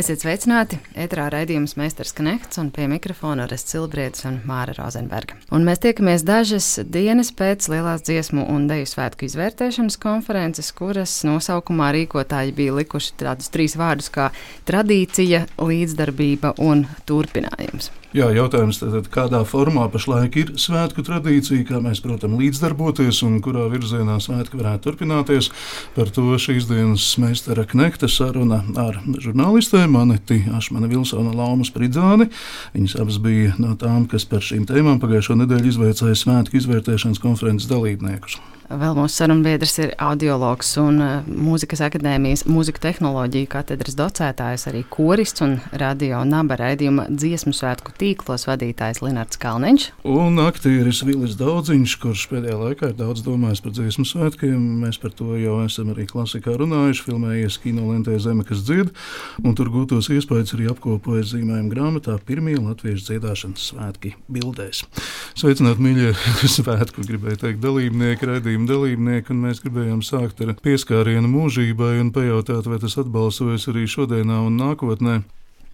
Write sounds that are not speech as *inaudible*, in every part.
Esiet sveicināti! Eterā raidījums Meistars Knekts un pie mikrofona ir Silbrietis un Māra Rozenberga. Un mēs tiekamies dažas dienas pēc lielās dziesmu un deju svētku izvērtēšanas konferences, kuras nosaukumā rīkotāji bija likuši tādus trīs vārdus kā tradīcija, līdzdarbība un turpinājums. Jā, jautājums tad, kādā formā pašlaik ir svētku tradīcija, kā mēs, protams, līdzdarboties un kurā virzienā svētki varētu turpināties. Par to šīs dienas meistara Knekta saruna ar žurnālistēm Aneti Ašmane Vilsona Laumas Pridzāni. Viņas abas bija no tām, kas par šīm tēmām pagājušo nedēļu izveicēja svētku izvērtēšanas konferences dalībniekus. Vēl mūsu sarunbiedrs ir audiologs un uh, mūzikas akadēmijas mūzika tehnoloģija katedras docētājs, arī korists un radio naba raidījuma dziesmu svētku tīklos vadītājs Linards Kalniņš. Un aktieris Vilis Daudziņš, kurš pēdējā laikā ir daudz domājis par dziesmu svētkiem. Mēs par to jau esam arī klasikā runājuši, filmējies kinolentē Zeme, kas dzied, un tur gūtos iespējas arī apkopojis zīmējumu grāmatā pirmie latviešu dziedāšanas svētki bildēs. Sveicināt, mīļie *laughs* svētku, gribēju teikt, dalībnieki raidījumi raidījuma dalībnieki, un mēs gribējām sākt ar pieskārienu mūžībai un pajautāt, vai tas atbalsojas arī šodienā un nākotnē.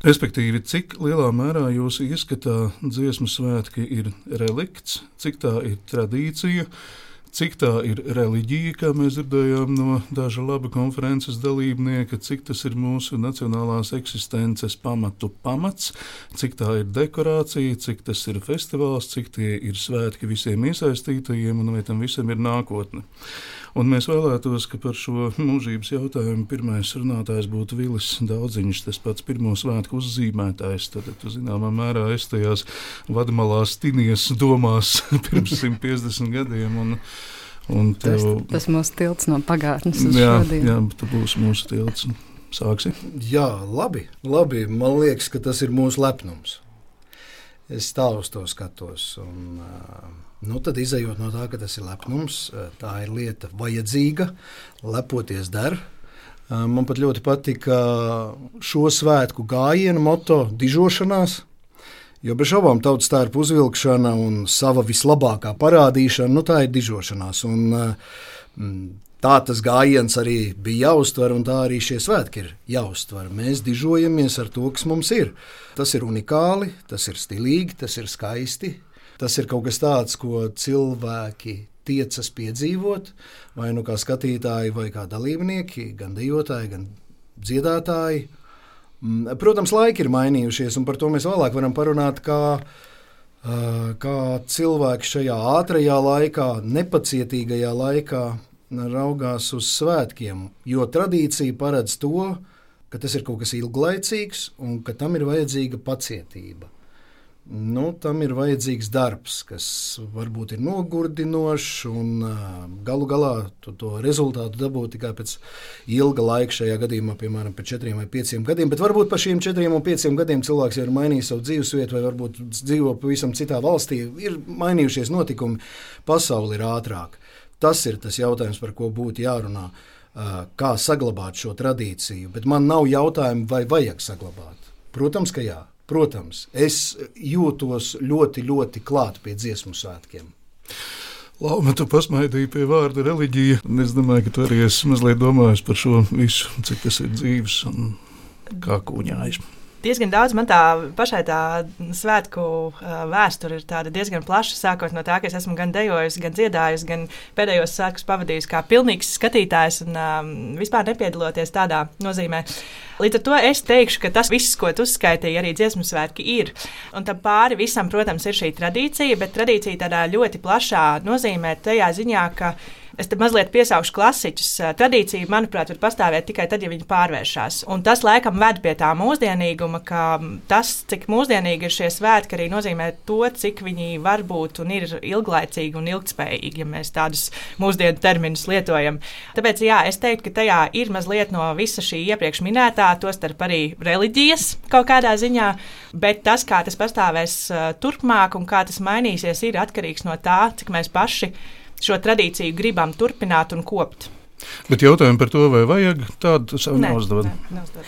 Respektīvi, cik lielā mērā jūsu ieskatā dziesmu svētki ir relikts, cik tā ir tradīcija, cik tā ir reliģija, kā mēs dzirdējām no daža laba konferences dalībnieka, cik tas ir mūsu nacionālās eksistences pamatu pamats, cik tā ir dekorācija, cik tas ir festivāls, cik tie ir svētki visiem iesaistītajiem un vai tam visam ir nākotne. Un mēs vēlētos, ka par šo mūžības jautājumu pirmais runātājs būtu Vilis Daudziņš, tas pats pirmo svētku uzzīmētājs. Tad, zināmā mērā, es tajās vadmalās tinies domās *laughs* pirms 150 gadiem. Un, un tev, tas, tas mūsu tilts no pagātnes uz jā, šodien. Jā, tu būsi mūsu tilts. Sāksi. Jā, labi, labi. Man liekas, ka tas ir mūsu lepnums. Es tā uz to skatos. Un, Nu, tad, izējot no tā, ka tas ir lepnums, tā ir lieta vajadzīga, lepoties der. Man pat ļoti patika šo svētku gājienu moto dižošanās. Jo bez šaubām tautas tērpa uzvilkšana un sava vislabākā parādīšana, nu, tā ir dižošanās. Un, tā tas gājiens arī bija jāuztver, un tā arī šie svētki ir jāuztver. Mēs dižojamies ar to, kas mums ir. Tas ir unikāli, tas ir stilīgi, tas ir skaisti. Tas ir kaut kas tāds, ko cilvēki tiecas piedzīvot, vai nu kā skatītāji, vai kā dalībnieki, gan dejotāji, gan dziedātāji. Mm, protams, laiki ir mainījušies, un par to mēs vēlāk varam parunāt. Kā, kā cilvēki šajā ātrajā laikā, nepacietīgajā laikā raugās uz svētkiem. Jo tradīcija paredz to, ka tas ir kaut kas ilglaicīgs un ka tam ir vajadzīga pacietība nu, tam ir vajadzīgs darbs, kas varbūt ir nogurdinošs, un galu galā tu to rezultātu dabūt tikai pēc ilga laika, šajā gadījumā, piemēram, pēc četriem vai pieciem gadiem. Bet varbūt pa šiem četriem un pieciem gadiem cilvēks jau ir mainījis savu dzīvesvietu, vai varbūt dzīvo pavisam citā valstī. Ir mainījušies notikumi, pasaule ir ātrāka. Tas ir tas jautājums, par ko būtu jārunā. Kā saglabāt šo tradīciju, bet man nav jautājumu, vai vajag saglabāt. Protams, ka jā. Protams, es jūtos ļoti, ļoti klāt pie dziesmu svētkiem. Lauma, tu pasmaidīji pie vārda reliģija. Es domāju, ka tu arī esi mazliet domājis par šo visu, cik tas ir dzīves un kā kūņājis diezgan daudz. Man tā pašai tā svētku vēsture ir diezgan plaša. Sākot no tā, ka es esmu gan dejojusi, gan dziedājusi, gan pēdējos svētkus pavadījusi kā pilnīgs skatītājs un um, vispār nepiedaloties tādā nozīmē. Līdz ar to es teikšu, ka tas viss, ko tu uzskaitīji, arī dziesmu svētki ir. Un tam pāri visam, protams, ir šī tradīcija, bet tradīcija tādā ļoti plašā nozīmē tajā ziņā, ka Es te mazliet piesaušu klasiķus. Tradīcija, manuprāt, var pastāvēt tikai tad, ja viņi pārvēršas. Un tas laikam ved pie tā mūsdienīguma, ka tas, cik mūsdienīgi ir šie svētki, arī nozīmē to, cik viņi var būt un ir ilglaicīgi un ilgspējīgi, ja mēs tādus mūsdienu terminus lietojam. Tāpēc, jā, es teiktu, ka tajā ir mazliet no visa šī iepriekš minētā, tostarp arī reliģijas kaut kādā ziņā, bet tas, kā tas pastāvēs turpmāk un kā tas mainīsies, ir atkarīgs no tā, cik mēs paši šo tradīciju gribam turpināt un kopt. Bet jautājumu par to, vai vajag tādu, tas jau neuzdod.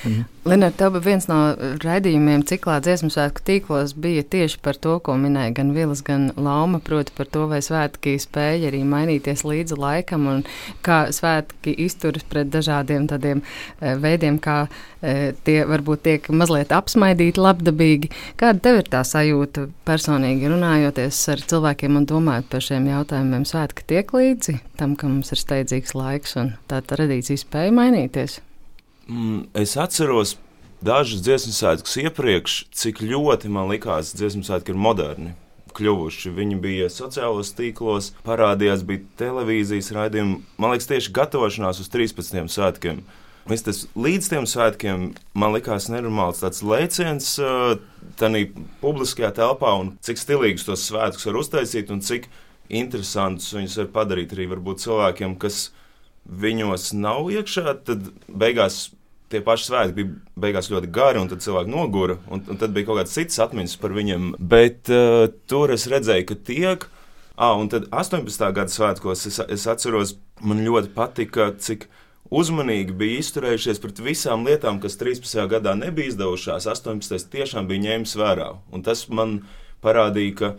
Mhm. Linēta, tev bija viens no raidījumiem ciklā dziesmu svētku tīklos bija tieši par to, ko minēja gan Vilas, gan Lauma, proti par to, vai svētki spēja arī mainīties līdzi laikam un kā svētki izturas pret dažādiem tādiem e, veidiem, kā e, tie varbūt tiek mazliet apsmaidīti labdabīgi. Kāda tev ir tā sajūta personīgi runājoties ar cilvēkiem un domājot par šiem jautājumiem? Svētki tiek līdzi tam, ka mums ir steidzīgs laiks un tā tradīcija spēja mainīties? Mm, es atceros dažus dziesmu svētkus iepriekš, cik ļoti man likās, ka dziesmu svētki ir moderni. Kļuvuši. Viņi bija sociālos tīklos, parādījās, bija televīzijas raidījumi. Man liekas, tieši gatavošanās uz 13 svētkiem. Viss tas līdz tiem svētkiem man likās nenormāls tāds lēciens tādā publiskajā telpā, un cik stilīgus tos svētkus var uztaisīt, un cik interesantus viņus var padarīt arī varbūt cilvēkiem, kas viņos nav iekšā. Tad beigās tie paši svētki bija beigās ļoti gari, un tad cilvēki nogura, un, un tad bija kaut kāds cits atmiņas par viņiem. Bet uh, tur es redzēju, ka tiek. Ah, un tad 18. gada svētkos es, es atceros, man ļoti patika, cik uzmanīgi bija izturējušies pret visām lietām, kas 13. gadā nebija izdevušās. 18. tiešām bija ņēmis vērā. Un tas man parādīja, ka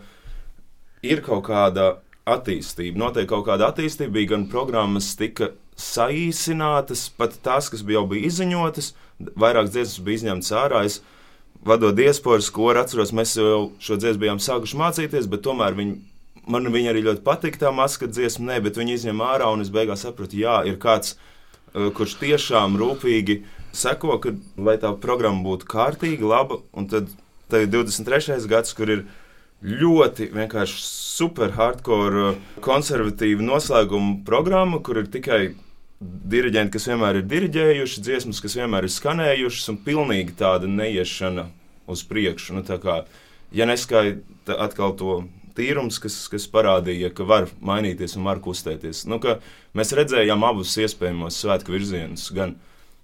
ir kaut kāda attīstība. Noteikti kaut kāda attīstība bija, gan programmas tika saīsinātas, pat tās, kas jau bija izziņotas, vairākas dziesmas bija izņemtas ārā. Es, vadot diasporas koru, atceros, mēs jau šo dziesmu bijām sākuši mācīties, bet tomēr viņi, man viņa arī ļoti patika, tā maska dziesma, ne, bet viņi izņem ārā, un es beigās sapratu, jā, ir kāds, uh, kurš tiešām rūpīgi seko, ka, lai tā programma būtu kārtīga, laba, un tad, tad 23. gads, kur ir ļoti vienkārši super hardcore, konservatīva noslēguma programma, kur ir tikai diriģenti, kas vienmēr ir diriģējuši, dziesmas, kas vienmēr ir skanējušas, un pilnīgi tāda neiešana uz priekšu. Nu, kā, ja neskaita atkal to tīrums, kas, kas parādīja, ka var mainīties un var kustēties. Nu, mēs redzējām abus iespējamos svētku virzienus, gan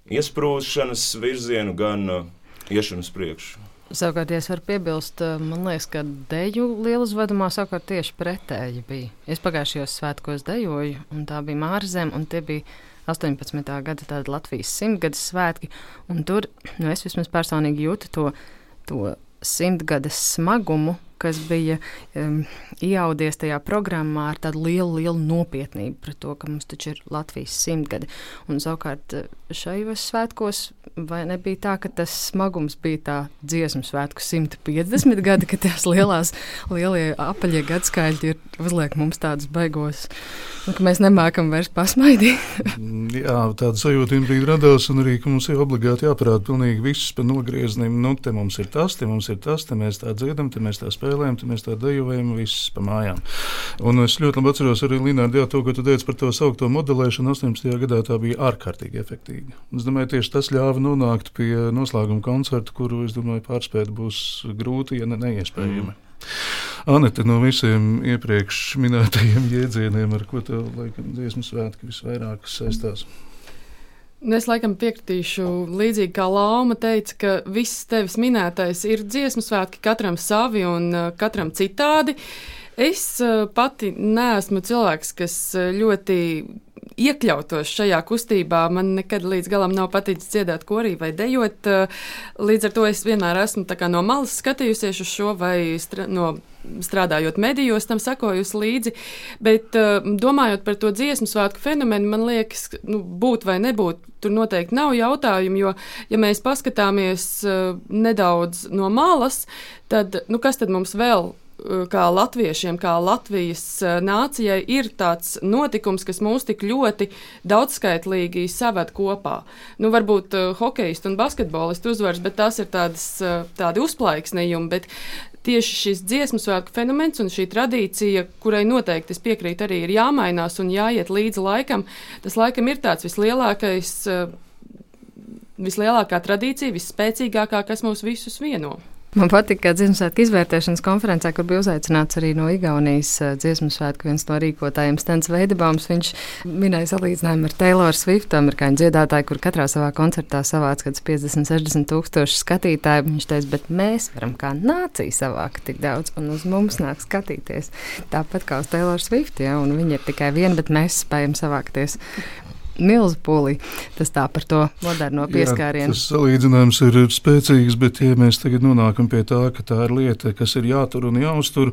iesprūšanas virzienu, gan uh, iešanu uz priekšu. Savukārt, ja es varu piebilst, uh, man liekas, ka deju lieluzvedumā savukārt tieši pretēji bija. Es pagājušajos svētkos dejoju, un tā bija Mārzem, un tie bija 18. gada Latvijas simtgades svētki. Tur nu, es vismaz personīgi jūtu to, to simtgades smagumu, kas bija um, iaudies tajā programmā ar tādu lielu, lielu nopietnību par to, ka mums taču ir Latvijas simtgadi. Un savukārt šajos svētkos vai nebija tā, ka tas smagums bija tā dziesmu svētku 150 gadi, ka tās lielās, lielie apaļie gadskaļi ir uzliek mums tādus baigos, un ka mēs nemākam vairs pasmaidīt. Jā, tāda sajūta brīdī radās, un arī, ka mums ir obligāti jāparāda pilnīgi viss pa nogrieznim. Nu, te mums ir tas, te mums ir tas, te mēs tā dziedam, te mēs tā spēlējam, te mēs tā dejojam, viss pa mājām. Un es ļoti labi atceros arī Līnārdu, jā, to, ko tu teici par to saukto modelēšanu 18. gadā, tā bija ārkārtīgi efektīva. Es domāju, tieši tas ļāva nonākt pie noslēguma koncerta, kuru, es domāju, pārspēt būs grūti, ja ne neiespējami. Mm. Anita, no visiem iepriekš minētajiem jēdzieniem, ar ko tev laikam dziesmu svētki visvairāk saistās? Nu, es laikam piekritīšu līdzīgi kā Lapa teica, ka viss tevis minētais ir dziesmu svētki, katram savi un uh, katram citādi. Es uh, pati neesmu cilvēks, kas uh, ļoti iekļautos šajā kustībā. Man nekad līdz galam nav paticis dziedāt korī vai dejot. Līdz ar to es vienmēr esmu no malas skatījusies uz šo vai no strādājot medijos, tam sekojusi līdzi. Bet domājot par to dziesmu svētku fenomenu, man liekas, nu, būt vai nebūt, tur noteikti nav jautājumu. Jo, ja mēs paskatāmies nedaudz no malas, tad nu, kas tad mums vēl Eh, kā latviešiem, kā Latvijas eh, nācijai, ir tāds notikums, kas mūs tik ļoti daudzskaitlīgi saved kopā. Nu, varbūt uh, hokeisti un basketbolisti uzvaras, bet tas ir tādas, uh, tādi uzplaiksnījumi. Bet tieši šis dziesmu svētku fenomens un šī tradīcija, kurai noteikti es piekrītu, arī ir jāmainās un jāiet līdzi laikam, tas laikam ir tāds vislielākais. Uh, Vislielākā tradīcija, visspēcīgākā, kas mūs visus vieno. Man patīk, ka dziesmu svētku izvērtēšanas konferencē, kur bija uzaicināts arī no Igaunijas eh, dziesmu svētku viens no rīkotājiem Stens Veidebāms, viņš minēja salīdzinājumu ar Taylor Swift, amerikāņu dziedātāju, kur katrā savā koncertā savāc kāds 50, 60 tūkstoši skatītāju. Viņš teica, bet mēs varam kā nācija savākt tik daudz, un uz mums nāk skatīties. Tāpat kā uz Taylor Swift, ja, un viņi ir tikai viena, bet mēs spējam savākties milzu pūlī. Tas tā par to moderno pieskārienu. Jā, tas salīdzinājums ir spēcīgs, bet ja mēs tagad nonākam pie tā, ka tā ir lieta, kas ir jātur un jāuztur,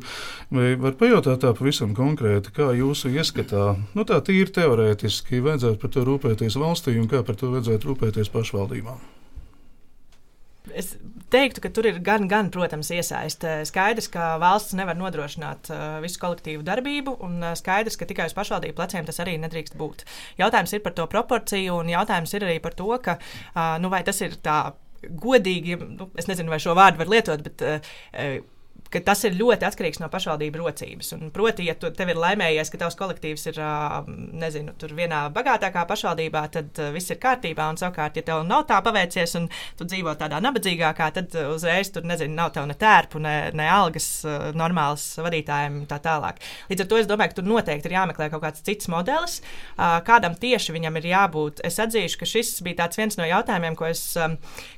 vai var pajautāt tā pavisam konkrēti, kā jūsu ieskatā, nu tā tīri teorētiski, vajadzētu par to rūpēties valstī un kā par to vajadzētu rūpēties pašvaldībām? Es teiktu, ka tur ir gan, gan protams, iesaiste. Skaidrs, ka valsts nevar nodrošināt uh, visu kolektīvu darbību, un uh, skaidrs, ka tikai uz pašvaldību pleciem tas arī nedrīkst būt. Jautājums ir par to proporciju, un jautājums ir arī par to, ka, nu, vai tas ir tā godīgi, nu, es nezinu, vai šo vārdu var lietot, bet uh, ka tas ir ļoti atkarīgs no pašvaldību rocības. Un, proti, ja tu, tev ir laimējies, ka tavs kolektīvs ir nezinu, vienā bagātākā pašvaldībā, tad viss ir kārtībā. Un, savukārt, ja tev nav tā paveicies un tu dzīvo tādā nabadzīgākā, tad uzreiz tur nezinu, nav tev ne tērpu, ne, ne algas normālas vadītājiem un tā tālāk. Līdz ar to es domāju, ka tur noteikti ir jāmeklē kaut kāds cits modelis, kādam tieši viņam ir jābūt. Es atzīšu, ka šis bija viens no jautājumiem, ko es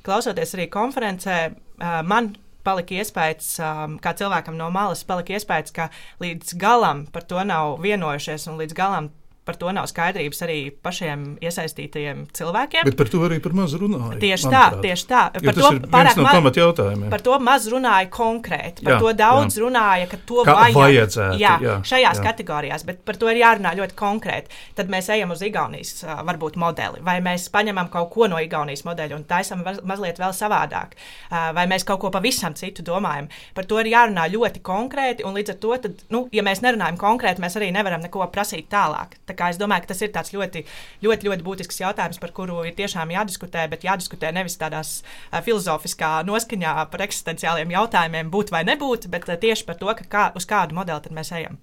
klausoties arī konferencē, man palika iespējas, um, kā cilvēkam no malas, palika iespējas, ka līdz galam par to nav vienojušies un līdz galam par to nav skaidrības arī pašiem iesaistītajiem cilvēkiem. Bet par to arī par maz runāja. Tieši tā, tieši tā. Jo par to pārāk no maz jautājumiem. Par to maz runāja konkrēti. Par jā, to daudz jā. runāja, ka to Kā vajag. Vajadzētu, jā, jā, šajās jā. kategorijās, bet par to ir jārunā ļoti konkrēti. Tad mēs ejam uz Igaunijas varbūt modeli, vai mēs paņemam kaut ko no Igaunijas modeļa un taisam mazliet vēl savādāk, vai mēs kaut ko pavisam citu domājam. Par to ir jārunā ļoti konkrēti, un līdz ar to, tad, nu, ja mēs nerunājam konkrēti, mēs arī nevaram neko prasīt tālāk. Tā Es domāju, ka tas ir tāds ļoti, ļoti, ļoti būtisks jautājums, par kuru ir tiešām jādiskutē, bet jādiskutē nevis tādās filozofiskā noskaņā par eksistenciāliem jautājumiem, būt vai nebūt, bet tieši par to, kā, uz kādu modeli mēs ejam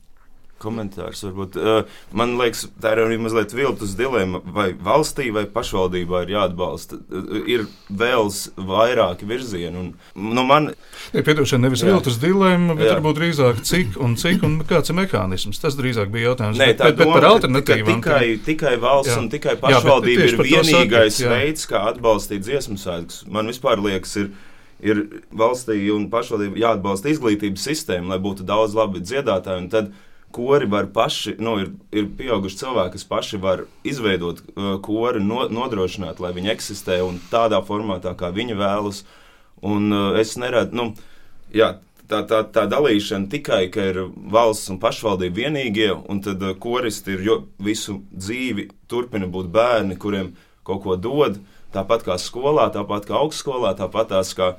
komentārs. Varbūt. Uh, man liekas, tā ir arī mazliet viltus dilemma, vai valstī vai pašvaldībā ir jāatbalsta. Uh, ir vēl vairāki virzieni. Un, nu, man... ja, Piedošana nevis jā. viltus dilemma, bet jā. varbūt drīzāk cik un cik un kāds ir mehānisms. Tas drīzāk bija jautājums. Nē, bet, bet, bet par alternatīvām. Tikai, tikai valsts jā. un tikai pašvaldība jā, ir vienīgais sakiet, veids, kā atbalstīt dziesmu svētkus. Man vispār liekas, ir ir valstī un pašvaldībai jāatbalsta izglītības sistēma, lai būtu daudz labi dziedātāji. Tad kori var paši, nu, ir, ir pieauguši cilvēki, kas paši var izveidot uh, kori, no, nodrošināt, lai viņi eksistē un tādā formātā, kā viņi vēlas. Un uh, es neredzu, nu, jā, tā, tā, tā dalīšana tikai, ka ir valsts un pašvaldība vienīgie, un tad uh, koristi ir jo, visu dzīvi turpina būt bērni, kuriem kaut ko dod, tāpat kā skolā, tāpat kā augstskolā, tāpat tās kā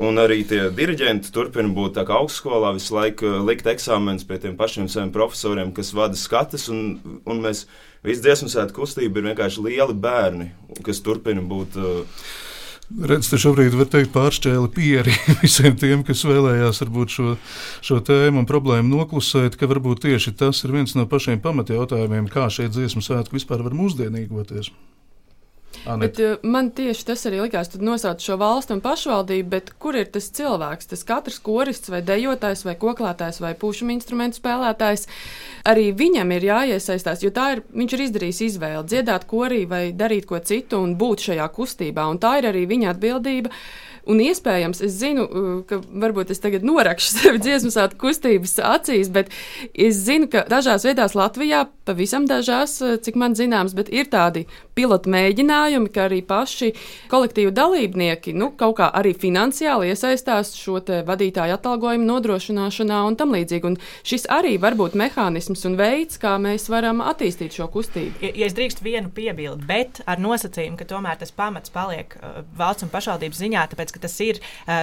Un arī tie diriģenti turpina būt tā kā augstskolā, visu laiku uh, likt eksāmenus pie tiem pašiem saviem profesoriem, kas vada skatus. Un, un mēs visi dziesmu sēta kustība ir vienkārši lieli bērni, kas turpina būt. Uh, Redz, te šobrīd var teikt pāršķēli pieri *laughs* visiem tiem, kas vēlējās varbūt šo, šo tēmu un problēmu noklusēt, ka varbūt tieši tas ir viens no pašiem pamatjautājumiem, kā šie dziesmu svētki vispār var mūsdienīgoties. Bet, uh, man tieši tas arī likās, kad nosauc šo valstu un pašvaldību, bet kur ir tas cilvēks? Tas katrs korists vai dejotājs vai koklētājs vai pušuma instrumentu spēlētājs. Arī viņam ir jāiesaistās, jo ir, viņš ir izdarījis izvēli dziedāt korī vai darīt ko citu un būt šajā kustībā. Un tā ir arī viņa atbildība. Un iespējams, es zinu, uh, ka varbūt es tagad norakšu *laughs* sevi dziesmu sāta kustības acīs, bet es zinu, ka dažās vietās Latvijā, pavisam dažās, uh, cik man zināms, bet ir tādi pilotu mēģinājumi, ka arī paši kolektīvu dalībnieki nu, kaut kā arī finansiāli iesaistās šo vadītāju atalgojumu nodrošināšanā un tam līdzīgi. Un šis arī var būt mehānisms un veids, kā mēs varam attīstīt šo kustību. Ja, ja es drīkstu vienu piebildu, bet ar nosacījumu, ka tomēr tas pamats paliek uh, valsts un pašvaldības ziņā, tāpēc ka tas ir,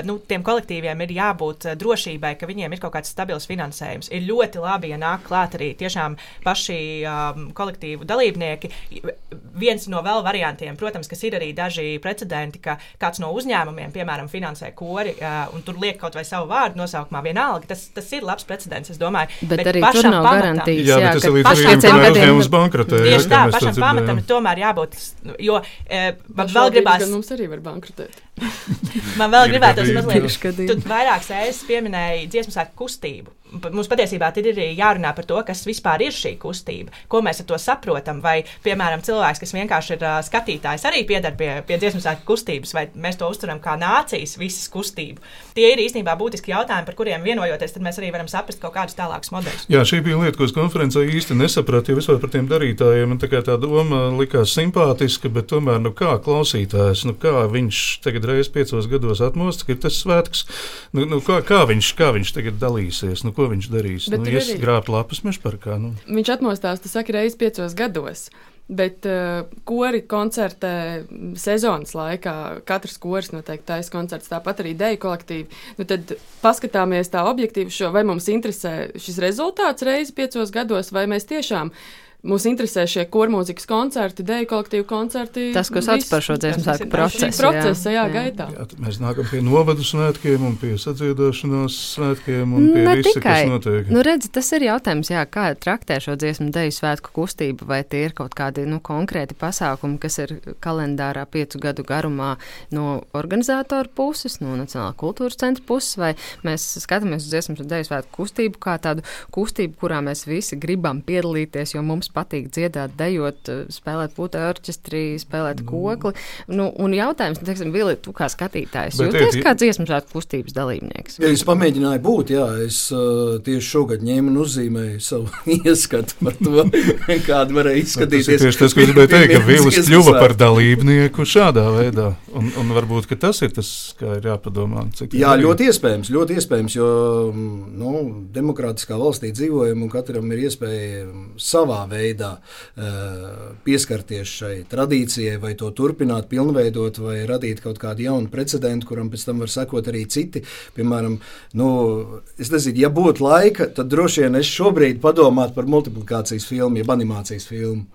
nu, tiem kolektīviem ir jābūt drošībai, ka viņiem ir kaut kāds stabils finansējums. Ir ļoti labi, ja nāk klāt arī tiešām paši um, kolektīvu dalībnieki. Viens no vēl variantiem, protams, kas ir arī daži precedenti, ka kāds no uzņēmumiem, piemēram, finansē kori uh, un tur liek kaut vai savu vārdu nosaukumā, vienalga. Tas, tas ir labs precedents, es domāju. Bet, bet arī tur nav pamatam, garantijas. Jā, jā tas ir līdz pašiem uzņēmums bankrotē. Tieši tā, pašam pamatam tomēr jābūt, jo e, vēl gribās. Mums arī var bankrotēt. Man vēl gribētos mazliet, tu vairākas reizes pieminēji dziesmu sēku kustību. Mums patiesībā ir arī jārunā par to, kas vispār ir šī kustība, ko mēs ar to saprotam. Vai, piemēram, cilvēks, kas vienkārši ir uh, skatītājs, arī pieder pie, pie dziesmu svētku kustības, vai mēs to uztveram kā nācijas visas kustību. Tie ir īstenībā būtiski jautājumi, par kuriem vienojoties, mēs arī varam saprast kaut kādus tālākus modeļus. Jā, šī bija lieta, ko es konferencē īsti nesapratu, jo vispār par tiem darītājiem man tā, tā doma likās simpātiska, bet tomēr, nu kā klausītājs, nu kā viņš tagad reiz piecos gados atmost, ka ir tas svētks, nu, nu kā, kā, viņš, kā viņš tagad dalīsies. Nu, ko viņš darīs? Bet nu, ies arī... grābt lapas mežparkā. Nu. Viņš atmostās, tas saka, reizes piecos gados. Bet uh, kori koncertē sezonas laikā, katrs koris noteikti taisa koncerts, tāpat arī deju kolektīvi. Nu, tad paskatāmies tā objektīvi šo, vai mums interesē šis rezultāts reizi piecos gados, vai mēs tiešām Mūs interesē šie kormūzikas koncerti, deju kolektīvu koncerti. Tas, ko sauc par šo dziesmu sāku procesu. Procesa, jā, jā, gaitā. Jā, mēs nākam pie novadu svētkiem un pie sadziedāšanās svētkiem un pie ne visa, tikai. kas notiek. Nu, redz, tas ir jautājums, jā, kā traktē šo dziesmu deju svētku kustību, vai tie ir kaut kādi nu, konkrēti pasākumi, kas ir kalendārā piecu gadu garumā no organizatoru puses, no Nacionālā kultūras centra puses, vai mēs skatāmies uz dziesmu deju svētku kustību kā tādu kustību, kurā mēs visi gribam piedalīties, jo mums patīk dziedāt, dejot, spēlēt putekļu orķestrī, spēlēt nu. kokli. Nu, un jautājums, nu, teiksim, Vili, tu kā skatītājs, Bet jūties kā dziesmu svētku kustības dalībnieks? Ja es pamēģināju būt, jā, es uh, tieši šogad ņēmu un uzzīmēju savu *laughs* ieskatu par to, *laughs* kāda varēja izskatīties. Tas tieši tas, ko es gribēju teikt, ka Vilis kļuva par dalībnieku šādā veidā. Un, un varbūt tas ir tas, kā ir jāpadomā. Jā, ļoti iespējams, ļoti iespējams, jo nu, demokrātiskā valstī dzīvojam un katram ir iespēja savā veidā veidā uh, pieskarties šai tradīcijai, vai to turpināt, pilnveidot, vai radīt kaut kādu jaunu precedentu, kuram pēc tam var sekot arī citi. Piemēram, nu, es nezinu, ja būtu laika, tad droši vien es šobrīd padomātu par multiplikācijas filmu, jeb animācijas filmu.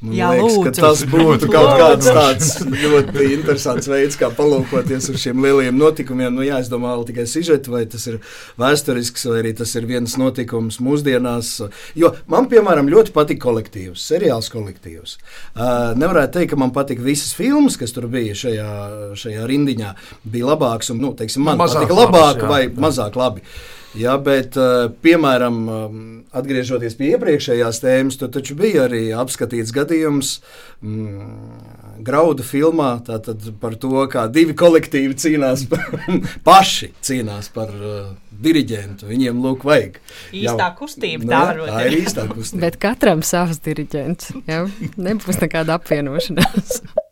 Man Jā, liekas, lūdzu. tas būtu *laughs* kaut kāds tāds ļoti interesants veids, kā palūkoties uz šiem lielajiem notikumiem. Nu, jā, es domāju, tikai sižetu, vai tas ir vēsturisks, vai arī tas ir viens notikums mūsdienās. Jo man, piemēram, ļoti patīk kolektīvs, seriāls kolektīvs. Uh, nevarētu teikt, ka man patīk visas filmas, kas tur bija šajā, šajā rindiņā, bija labāks un, nu, teiksim, man mazāk patika labāk labs, jā, vai jā. mazāk labi. Ja, bet, eh, piemēram, um, atgriežoties pie iepriekšējās tēmas, tur taču bija arī apskatīts gadījums mm, Graudu filmā par to, kā divi kolektīvi cīnās, *laughs* paši cīnās par uh, diriģentu. Viņiem lūk, vajag. Īstā kustība, tā var būt. Tā ir īstā kustība. Bet katram savs diriģents. Jau nebūs nekāda apvienošanās. *laughs*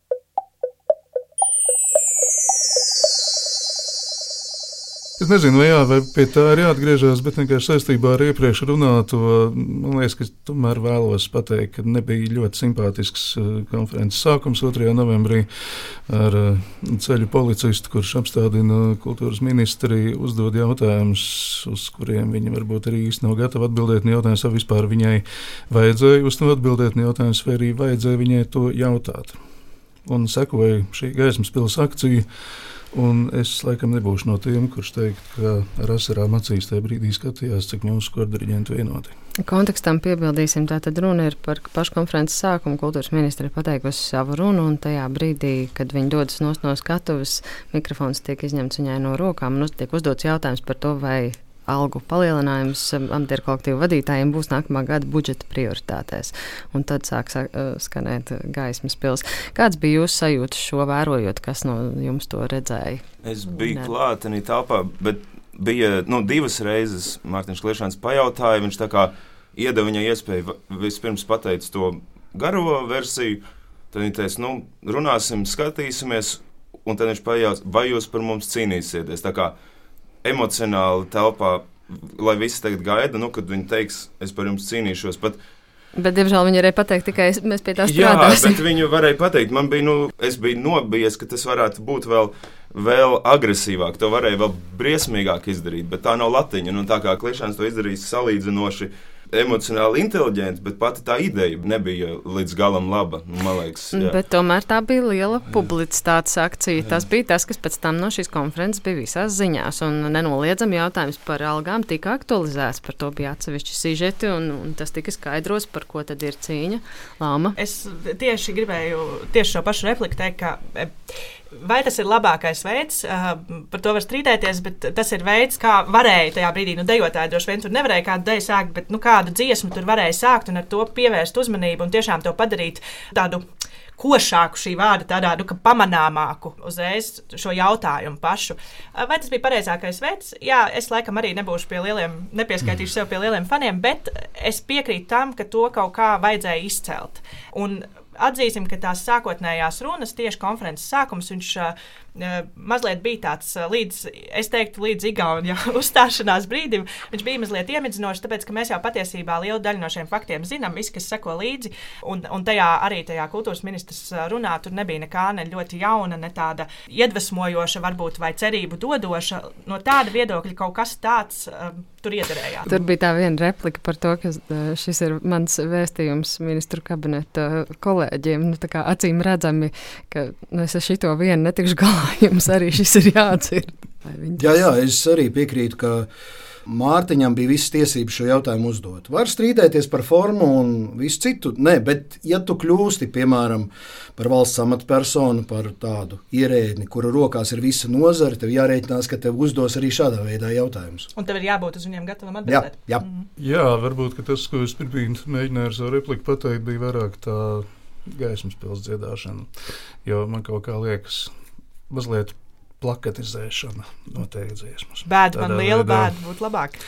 Es nezinu, vai, jā, vai pie tā ir jāatgriežas, bet vienkārši saistībā ar iepriekš runāto, man liekas, ka tomēr vēlos pateikt, ka nebija ļoti simpātisks uh, konferences sākums 2. novembrī ar uh, ceļu policistu, kurš apstādina kultūras ministri, uzdod jautājumus, uz kuriem viņa varbūt arī īsti nav gatava atbildēt. Jautājums, vai vispār viņai vajadzēja uz to atbildēt, jautājums, vai arī vajadzēja viņai to jautāt. Un sekoja šī gaismas pilsēta akcija Un es laikam nebūšu no tiem, kurš teikt, ka ar asarām acīs tajā brīdī skatījās, cik mūsu skordiriģenti vienoti. Kontekstam piebildīsim, tātad runa ir par pašu konferences sākumu. Kultūras ministri ir pateikusi savu runu, un tajā brīdī, kad viņi dodas no skatuves, mikrofons tiek izņemts viņai no rokām, un tiek uzdots jautājums par to, vai algu palielinājums um, amatieru kolektīvu vadītājiem būs nākamā gada budžeta prioritātēs. Un tad sāks uh, skanēt gaismas pils. Kāds bija jūsu sajūta šo vērojot, kas no jums to redzēja? Es biju klātenī telpā, bet bija nu, divas reizes Mārtiņš Kliešāns pajautāja, viņš tā kā iedeva viņai iespēju vispirms pateikt to garo versiju, tad viņa teica, nu, runāsim, skatīsimies, un tad viņš pajautā, vai jūs par mums cīnīsieties. Tā kā emocionāli telpā, lai visi tagad gaida, nu, kad viņi teiks, es par jums cīnīšos. Pat, Bet, diemžēl, viņi varēja pateikt tikai mēs pie tā strādājam. Jā, bet viņi varēja pateikt, man bija, nu, es biju nobijies, ka tas varētu būt vēl, vēl agresīvāk, to varēja vēl briesmīgāk izdarīt, bet tā nav latiņa. Nu, tā kā klišāns to izdarījis salīdzinoši emocionāli inteliģents, bet pati tā ideja nebija līdz galam laba. Liekas, jā. bet tomēr tā bija liela publicitātes akcija. Jā. Tas bija tas, kas pēc tam no šīs konferences bija visās ziņās. Un nenoliedzami jautājums par algām tika aktualizēts. Par to bija atsevišķi sižeti, un, un tas tika skaidros, par ko tad ir cīņa. Lāma. Es tieši gribēju tieši šo pašu repliku teikt, ka Vai tas ir labākais veids, uh, par to var strīdēties, bet tas ir veids, kā varēja tajā brīdī, nu, dejotāji droši vien tur nevarēja kādu deju sākt, bet nu, kādu dziesmu tur varēja sākt un ar to pievērst uzmanību un tiešām to padarīt tādu košāku šī vārda, tādā nu, pamanāmāku uzreiz šo jautājumu pašu. Vai tas bija pareizākais veids? Jā, es laikam arī nebūšu pie lieliem, nepieskaitīšu sev pie lieliem faniem, bet es piekrītu tam, ka to kaut kā vajadzēja izcelt. Un atzīsim, ka tās sākotnējās runas, tieši konferences sākums, viņš mazliet bija tāds līdz, es teiktu, līdz Igaunija *laughs* uzstāšanās brīdim. Viņš bija mazliet iemidzinošs, tāpēc, ka mēs jau patiesībā lielu daļu no šiem faktiem zinām, visi, kas seko līdzi. Un, un tajā arī tajā kultūras ministrs runā, tur nebija nekā ne ļoti jauna, ne tāda iedvesmojoša, varbūt vai cerību dodoša. No tāda viedokļa kaut kas tāds um, tur iederējās. Tur bija tā viena replika par to, ka šis ir mans vēstījums ministru kabineta kolēģiem. Nu, acīm redzami, ka nu, es ar šito vienu netikšu galā jums arī šis ir jāatcerās. Jā, jā, es arī piekrītu, ka Mārtiņam bija visas tiesības šo jautājumu uzdot. Var strīdēties par formu un visu citu. Nē, bet ja tu kļūsti, piemēram, par valsts amatpersonu, par tādu ierēdni, kura rokās ir visa nozare, tev jārēķinās, ka tev uzdos arī šādā veidā jautājumus. Un tev ir jābūt uz viņiem gatavam atbildēt. Jā, jā. Mm -hmm. jā varbūt tas, ko es pirms mēģināju ar savu repliku pateikt, bija vairāk tā gaismas pilsētas dziedāšana. Jo man kaut kā liekas, mazliet plakatizēšana noteikti dziesmas. Bēda man liela bēda būtu labāk.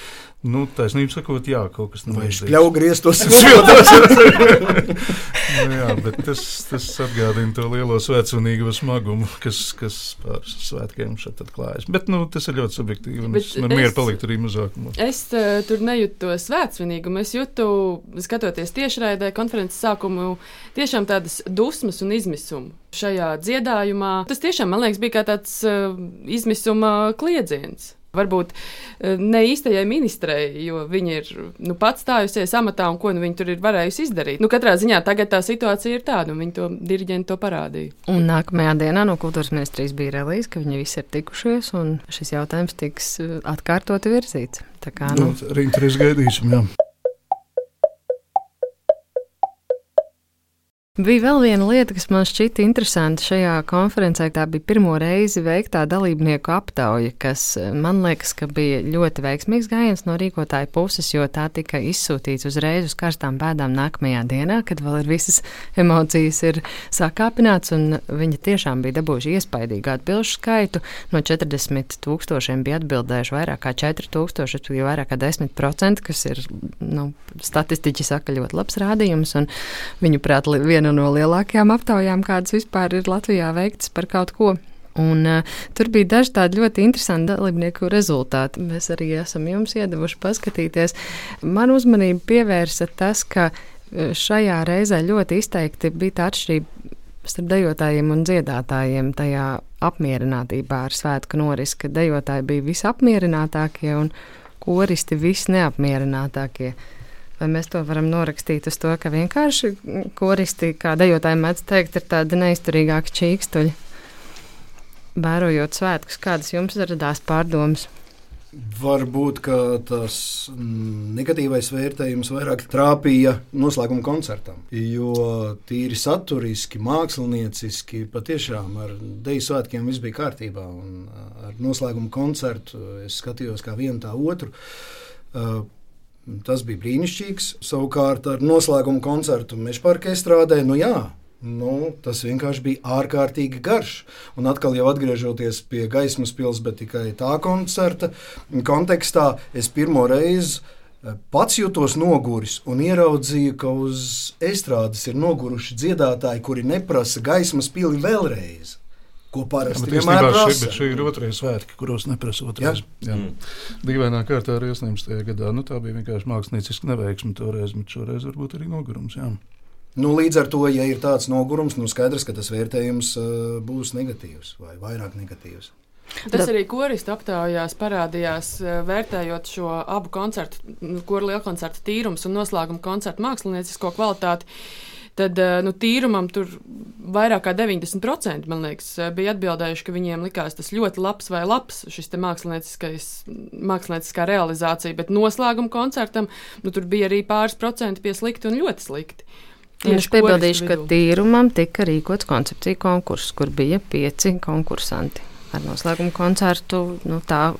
Nu, taisnība sakot, jā, kaut kas tāds - spļauj grieztos nu, jā, bet tas, tas atgādina to lielo svētceļīgo smagumu, kas, kas pār svētkiem šeit klājas. Bet nu, tas ir ļoti subjektīvi. Man mieru palikt arī mazākumā. Es uh, tur nejūtu to svētceļīgumu. Es jūtu, skatoties tiešraidē, konferences sākumu, tiešām tādas dusmas un izmisumu šajā dziedājumā. Tas tiešām, man liekas, bija kā tāds uh, izmisuma kliedziens. Varbūt eh, ne īstajai ministrei, jo viņa ir nu, pats stājusies amatā un ko nu, viņa tur ir varējusi izdarīt. Nu, katrā ziņā tagad tā situācija ir tāda, un viņi to diriģenti to parādīja. Un nākamajā dienā no kultūras ministrijas bija relīze, ka viņi visi ir tikušies, un šis jautājums tiks eh, atkārtoti virzīts. Tā kā nu, nu rīt trīs gaidīsim. Jā. Bija vēl viena lieta, kas man šķita interesanta šajā konferencē. Tā bija pirmo reizi veiktā dalībnieku aptauja, kas man liekas, ka bija ļoti veiksmīgs gājiens no rīkotāja puses, jo tā tika izsūtīts uzreiz uz karstām bēdām nākamajā dienā, kad vēl ir visas emocijas ir sakāpināts, un viņi tiešām bija dabūjuši iespaidīgu atbilžu skaitu. No 40 tūkstošiem bija atbildējuši vairāk kā 4 tūkstoši, respektīvi vairāk kā 10%, kas ir, nu, statistiķi saka, ļoti labs rādījums, un viņu prāt, viena viena no lielākajām aptaujām, kādas vispār ir Latvijā veiktas par kaut ko. Un, uh, tur bija daži tādi ļoti interesanti dalībnieku rezultāti. Mēs arī esam jums iedavuši paskatīties. Man uzmanību pievērsa tas, ka šajā reizē ļoti izteikti bija tā atšķirība starp dejotājiem un dziedātājiem tajā apmierinātībā ar svētku norisi, ka dejotāji bija visapmierinātākie un koristi visneapmierinātākie. Vai mēs to varam norakstīt uz to, ka vienkārši koristi, kā dejotāji mēdz teikt, ir tādi neizturīgāki čīkstuļi? Vērojot svētkus, kādas jums radās pārdomas? Varbūt tas negatīvais vērtējums vairāk trāpīja noslēguma koncertam. Jo tīri saturiski, mākslinieciski, patiešām ar deju svētkiem viss bija kārtībā. Un ar noslēguma koncertu es skatījos kā vienu tā otru. Tas bija brīnišķīgs. Savukārt ar noslēgumu koncertu Mežparka estrādē, nu jā, Nu, tas vienkārši bija ārkārtīgi garš. Un atkal, jau atgriežoties pie gaismas pilsētas, bet tikai tā koncerta kontekstā, es pirmo reizi eh, pats jutos noguris un ieraudzīju, ka uz estrādes ir noguruši dziedātāji, kuri neprasa gaismas pili vēlreiz ko parasti jā, vienmēr prasa. Šī, šī ir otrā svētki, kuros neprasa otrais. Jā. Jā. Mm. Dīvainā kārtā arī 18. gadā nu, tā bija vienkārši mākslinieciska neveiksme toreiz, bet šoreiz varbūt arī nogurums. Jā. Nu, līdz ar to, ja ir tāds nogurums, nu skaidrs, ka tas vērtējums uh, būs negatīvs vai vairāk negatīvs. Tas arī koristu aptaujās parādījās, vērtējot šo abu koncertu, kuru lielkoncertu tīrums un noslēguma koncertu māksliniecisko kvalitāti. Uh, tad eh, nu, tīrumam tur vairāk kā 90% man liekas, eh, bija atbildējuši, ka viņiem likās tas ļoti labs vai labs šis mākslinieciskā realizācija, bet noslēguma koncertam nu, tur bija arī pāris procenti pie slikti un ļoti slikti. Es piebildīšu, ka tīrumam tika rīkots koncepcija konkurss, kur bija pieci konkursanti. Ar noslēgumu koncertu nu, tā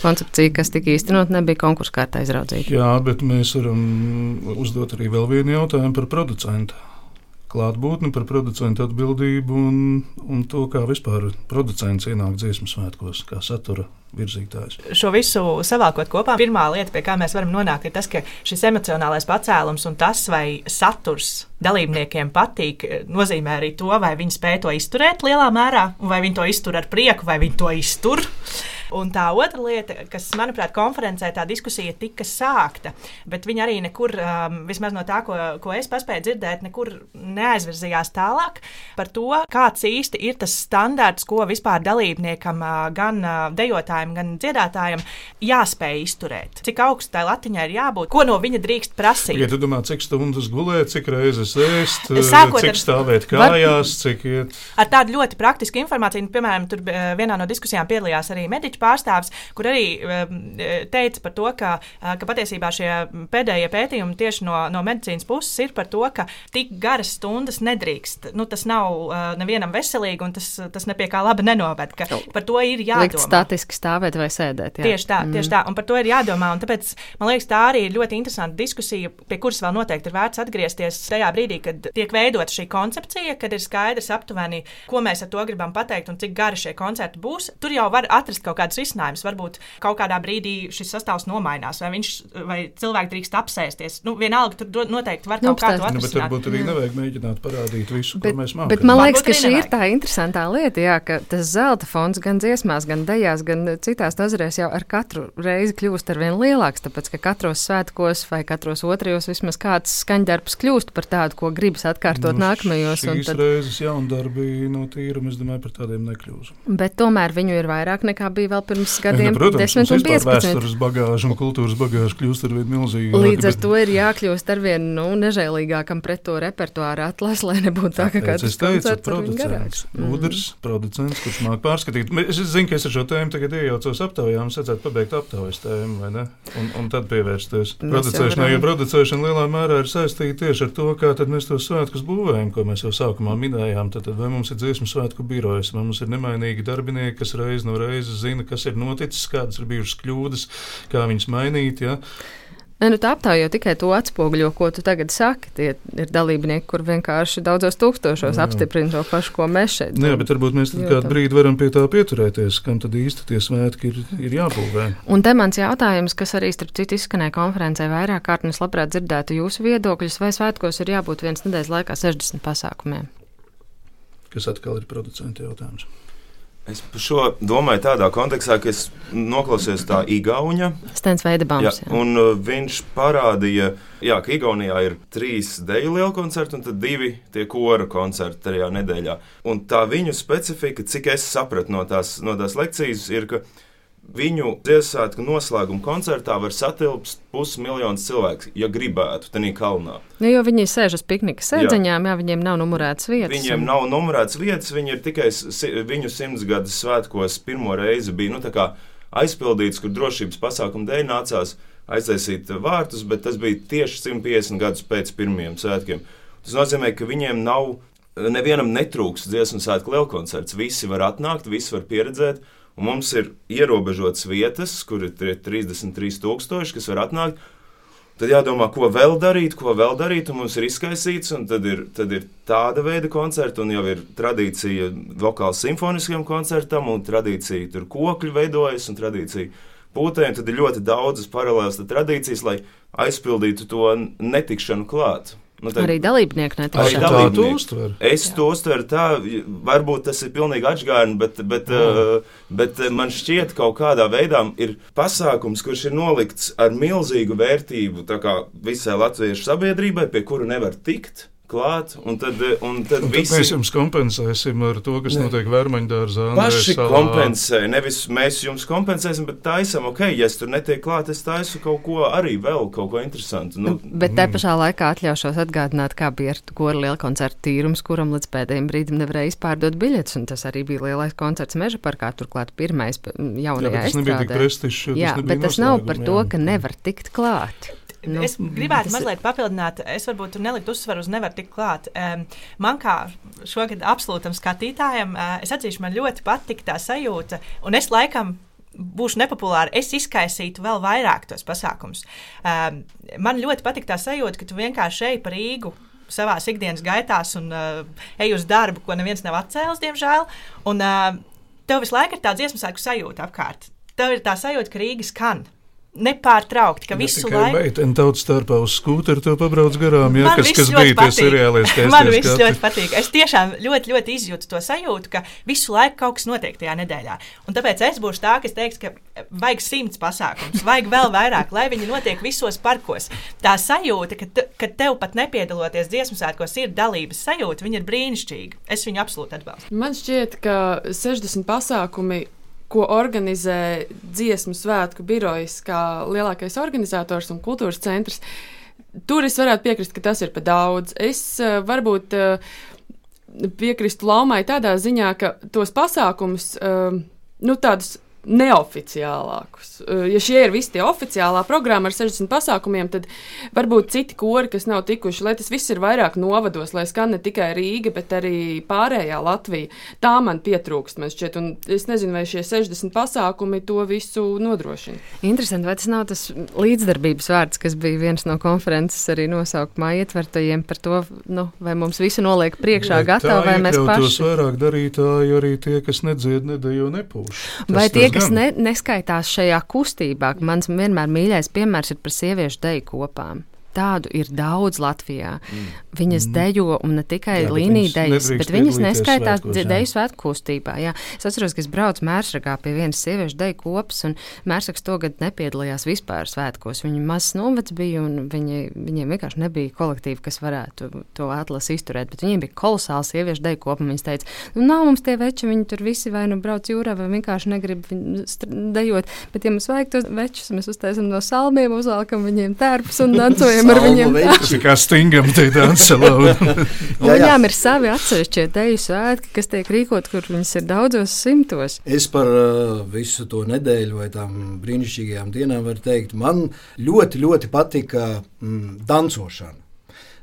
koncepcija, kas tika īstenot, nebija konkursu kārtā izraudzīta. Jā, bet mēs varam uzdot arī vēl vienu jautājumu par producentu klātbūtni, par producentu atbildību un, un to, kā vispār producents ienāk dziesmu svētkos, kā satura virzītājs. Šo visu savākot kopā, pirmā lieta, pie kā mēs varam nonākt, ir tas, ka šis emocionālais pacēlums un tas, vai saturs dalībniekiem patīk, nozīmē arī to, vai viņi spēj to izturēt lielā mērā, vai viņi to iztur ar prieku, vai viņi to iztur. Un tā otra lieta, kas, manuprāt, konferencē tā diskusija tika sākta, bet viņa arī nekur, um, vismaz no tā, ko, ko es paspēju dzirdēt, nekur neaizvirzījās tālāk par to, kāds īsti ir tas standarts, ko vispār dalībniekam, uh, gan uh, dejotājiem, gan dziedātājiem jāspēj izturēt. Cik augstai latiņai ir jābūt, ko no viņa drīkst prasīt. Ja tu domā, cik stundas gulēt, cik reizes ēst, Sākot cik ar, stāvēt kājās, var, cik iet. Ar tādu ļoti praktisku informāciju, piemēram, tur vienā no diskusijām piedalījās arī mediķi mediķu pārstāvis, kur arī um, teica par to, ka, uh, ka patiesībā šie pēdējie pētījumi tieši no, no medicīnas puses ir par to, ka tik garas stundas nedrīkst. Nu, tas nav uh, nevienam veselīgi, un tas, tas ne pie kā laba nenoved. Par to ir jādomā. Likt statiski stāvēt vai sēdēt. Jā. Tieši tā, mm. tieši tā, un par to ir jādomā. Tāpēc man liekas, tā arī ir ļoti interesanta diskusija, pie kuras vēl noteikti ir vērts atgriezties tajā brīdī, kad tiek veidota šī koncepcija, kad ir skaidrs aptuveni, ko mēs ar to gribam pateikt un cik gari šie koncerti būs. Tur jau var atrast kaut kādu kāds risinājums. Varbūt kaut kādā brīdī šis sastāvs nomainās, vai, viņš, vai cilvēki drīkst apsēsties. Nu, vienalga, tur noteikti var nu, kaut kā to atrisināt. Nu, bet varbūt arī nevajag mēģināt parādīt visu, bet, ko mēs mākam. Bet man liekas, ka šī ir tā interesantā lieta, jā, ka tas zelta fonds gan dziesmās, gan dejās, gan citās nozarēs jau ar katru reizi kļūst ar vien lielāks, tāpēc, ka katros svētkos vai katros otrajos vismaz kāds skaņdarbs kļūst par tādu, ko gribas atkārtot nu, nākamajos. Šīs tad... reizes jaundarbi no tīruma, es domāju, par tādiem nekļūst. Bet tomēr viņu ir vairāk nekā bija vēl pirms gadiem, nu, protams, 10 un 15. Vēstures bagāža un kultūras bagāža kļūst ar vien milzīgāka. Līdz ar bet... to ir jākļūst ar vien nu, nežēlīgākam pret to repertuāru atlasi, lai nebūtu tā, ka kāds teicu, producents, gudrs mm. producents, kurš māk pārskatīt. Es zinu, ka es ar šo tēmu tagad iejaucos aptaujā, mums vajadzētu pabeigt aptaujas tēmu, vai ne? Un, un tad pievērsties producēšanai, jo producēšana lielā mērā ir saistīta tieši ar to, kā tad mēs tos svētkus būvējam, ko mēs jau sākumā minējām. Tad, tad vai mums ir dziesmu svētku birojas, vai mums ir nemainīgi darbinieki, kas reiz no reizes zina, kas ir noticis, kādas ir bijušas kļūdas, kā viņas mainīt. Ja? Ne, nu tā aptaujā jau tikai to atspoguļo, ko tu tagad saki. Tie ir dalībnieki, kur vienkārši daudzos tūkstošos apstiprina to pašu, ko mēs šeit darām. Jā, bet varbūt mēs kādu brīdi varam pie tā pieturēties, kam tad īsti tie svētki ir, ir jābūvē. Un te mans jautājums, kas arī starp citu izskanēja konferencē vairāk kārt, un es labprāt dzirdētu jūsu viedokļus, vai svētkos ir jābūt viens nedēļas laikā 60 pasākumiem? Kas atkal ir producenta jautājums. Es par šo domāju tādā kontekstā, ka es noklausījos tā Igaunija. Stens Veidebams. Jā, un uh, viņš parādīja, jā, ka Igaunijā ir trīs deju liela koncerti un tad divi tie kora koncerti tajā nedēļā. Un tā viņu specifika, cik es sapratu no tās, no tās lekcijas, ir, ka Viņu Ziemassvētku noslēguma koncertā var satilpt pusmiljons cilvēku, ja gribētu, tādā kalnā. Nu, jo viņi sēž uz piknika sēdziņām, jā. jā, viņiem nav numurētas vietas. Viņiem un... nav numurētas vietas, viņi ir tikai viņu simtsgades svētkos pirmo reizi bija nu, aizpildīts, kur drošības pasākumu dēļ nācās aiztaisīt vārtus, bet tas bija tieši 150 gadus pēc pirmajiem svētkiem. Tas nozīmē, ka viņiem nav, nevienam netrūks dziesmu svētku lielkoncerts. Visi var atnākt, visi var pieredzēt un mums ir ierobežotas vietas, kur ir 33,000, kas var atnākt. Tad jādomā, ko vēl darīt, ko vēl darīt, un mums ir izkaisīts, tad ir, tad ir tāda veida koncerti, un jau ir tradīcija vokāla simfoniskam koncertam, un tradīcija tur kokļu veidojas, un tradīcija pūtēm, tad ir ļoti daudzas paralēlas tradīcijas, lai aizpildītu to netikšanu klāt. Nu, tad, arī dalībnieki netiek arī dalībnieki. Es Jā. to uztveru tā, varbūt tas ir pilnīgi atgādni, bet, bet, uh, bet man šķiet, ka kaut kādā veidā ir pasākums, kurš ir nolikts ar milzīgu vērtību visai latviešu sabiedrībai, pie kura nevar tikt klāt, un tad, un tad, un visi... tad mēs jums kompensēsim ar to, kas ne. notiek Vērmaņdārzā. Paši salā. kompensē, nevis mēs jums kompensēsim, bet taisam, ok, ja es tur netiek klāt, es taisu kaut ko arī vēl, kaut ko interesantu. Nu, bet te mm. pašā laikā atļaušos atgādināt, kā bija ar kora liela koncerta tīrums, kuram līdz pēdējiem brīdim nevarēja izpārdot biļetes, un tas arī bija lielais koncerts meža parkā, turklāt pirmais jaunajā Jā, bet tas nebija tik prestižs. Jā, tas bet tas nav par to, ka nevar tikt klāt. Nu, es gribētu mazliet papildināt, es varbūt tur neliktu uzsvaru uz nevaru tikt klāt. Man kā šogad absolūtam skatītājam, uh, es atzīšu, man ļoti patika tā sajūta, un es laikam būšu nepopulāra, es izkaisītu vēl vairāk tos pasākumus. Um, man ļoti patīk tā sajūta, ka tu vienkārši ej pa Rīgu. Savā ikdienas gaitās un uh, ej uz darbu, ko neviens nav atcēlis, diemžēl. Un uh, tev visu laiku ir tā dziesmu sāku sajūta apkārt. Tev ir tā sajūta, ka Rīgas skan nepārtraukti, ka visu laiku. Meitene tautas starpā uz skūteru to pabrauc garām, jā, Man kas, kas bija tie seriāli. Man viss ļoti patīk. Es tiešām ļoti, ļoti izjūtu to sajūtu, ka visu laiku kaut kas notiek tajā nedēļā. Un tāpēc es būšu tā, kas teiks, ka vajag simts pasākums, vajag vēl vairāk, lai viņi notiek visos parkos. Tā sajūta, ka, ka tev pat nepiedaloties dziesmu svētkos, ir dalības sajūta, viņa ir brīnišķīga. Es viņu absolūti atbalstu. Man šķiet, ka 60 pasākumi ko organizē dziesmu svētku birojas, kā lielākais organizators un kultūras centrs. Tur es varētu piekrist, ka tas ir par daudz. Es uh, varbūt uh, piekrītu Laumai tādā ziņā, ka tos pasākumus, uh, nu, tādus neoficiālākus. Ja šie ir visi tie oficiālā programma ar 60 pasākumiem, tad varbūt citi kori, kas nav tikuši, lai tas viss ir vairāk novados, lai skan ne tikai Rīga, bet arī pārējā Latvija. Tā man pietrūkst, man šķiet, un es nezinu, vai šie 60 pasākumi to visu nodrošina. Interesanti, vai tas nav tas līdzdarbības vārds, kas bija viens no konferences arī nosaukumā ietvertajiem par to, nu, vai mums visu noliek priekšā gatavi, vai mēs paši. Tos vairāk darītāji arī tie, kas nedzied, nedejo, nepūš. Vai tie, kas ne, neskaitās šajā kustībā, mans vienmēr mīļākais piemērs ir par sieviešu deju kopām tādu ir daudz Latvijā. Mm. Viņas mm. dejo, un ne tikai līnija dejas, bet viņas neskaitās deju svētku kustībā. Jā. Es atceros, ka es braucu Mērsragā pie vienas sieviešu deju kopas, un Mērsrags to gadu nepiedalījās vispār svētkos. Viņi mazs novads bija, un viņi, viņiem vienkārši nebija kolektīvi, kas varētu to atlasi izturēt, bet viņiem bija kolosāla sieviešu deju kopa. Viņas teica, nu nav mums tie veči, viņi tur visi vai nu brauc jūrā, vai vienkārši negrib dejot, bet ja mums vajag tos večus, mēs uztaisam no salmiem, uzvelkam viņiem tērpus un dancojam ar viņiem. Tas ir kā stingam, te dancelauda. *laughs* Viņām ir savi atsevišķie deju svētki, kas tiek rīkot, kur viņas ir daudzos simtos. Es par uh, visu to nedēļu vai tām brīnišķīgajām dienām varu teikt, man ļoti, ļoti patika mm, dancošana.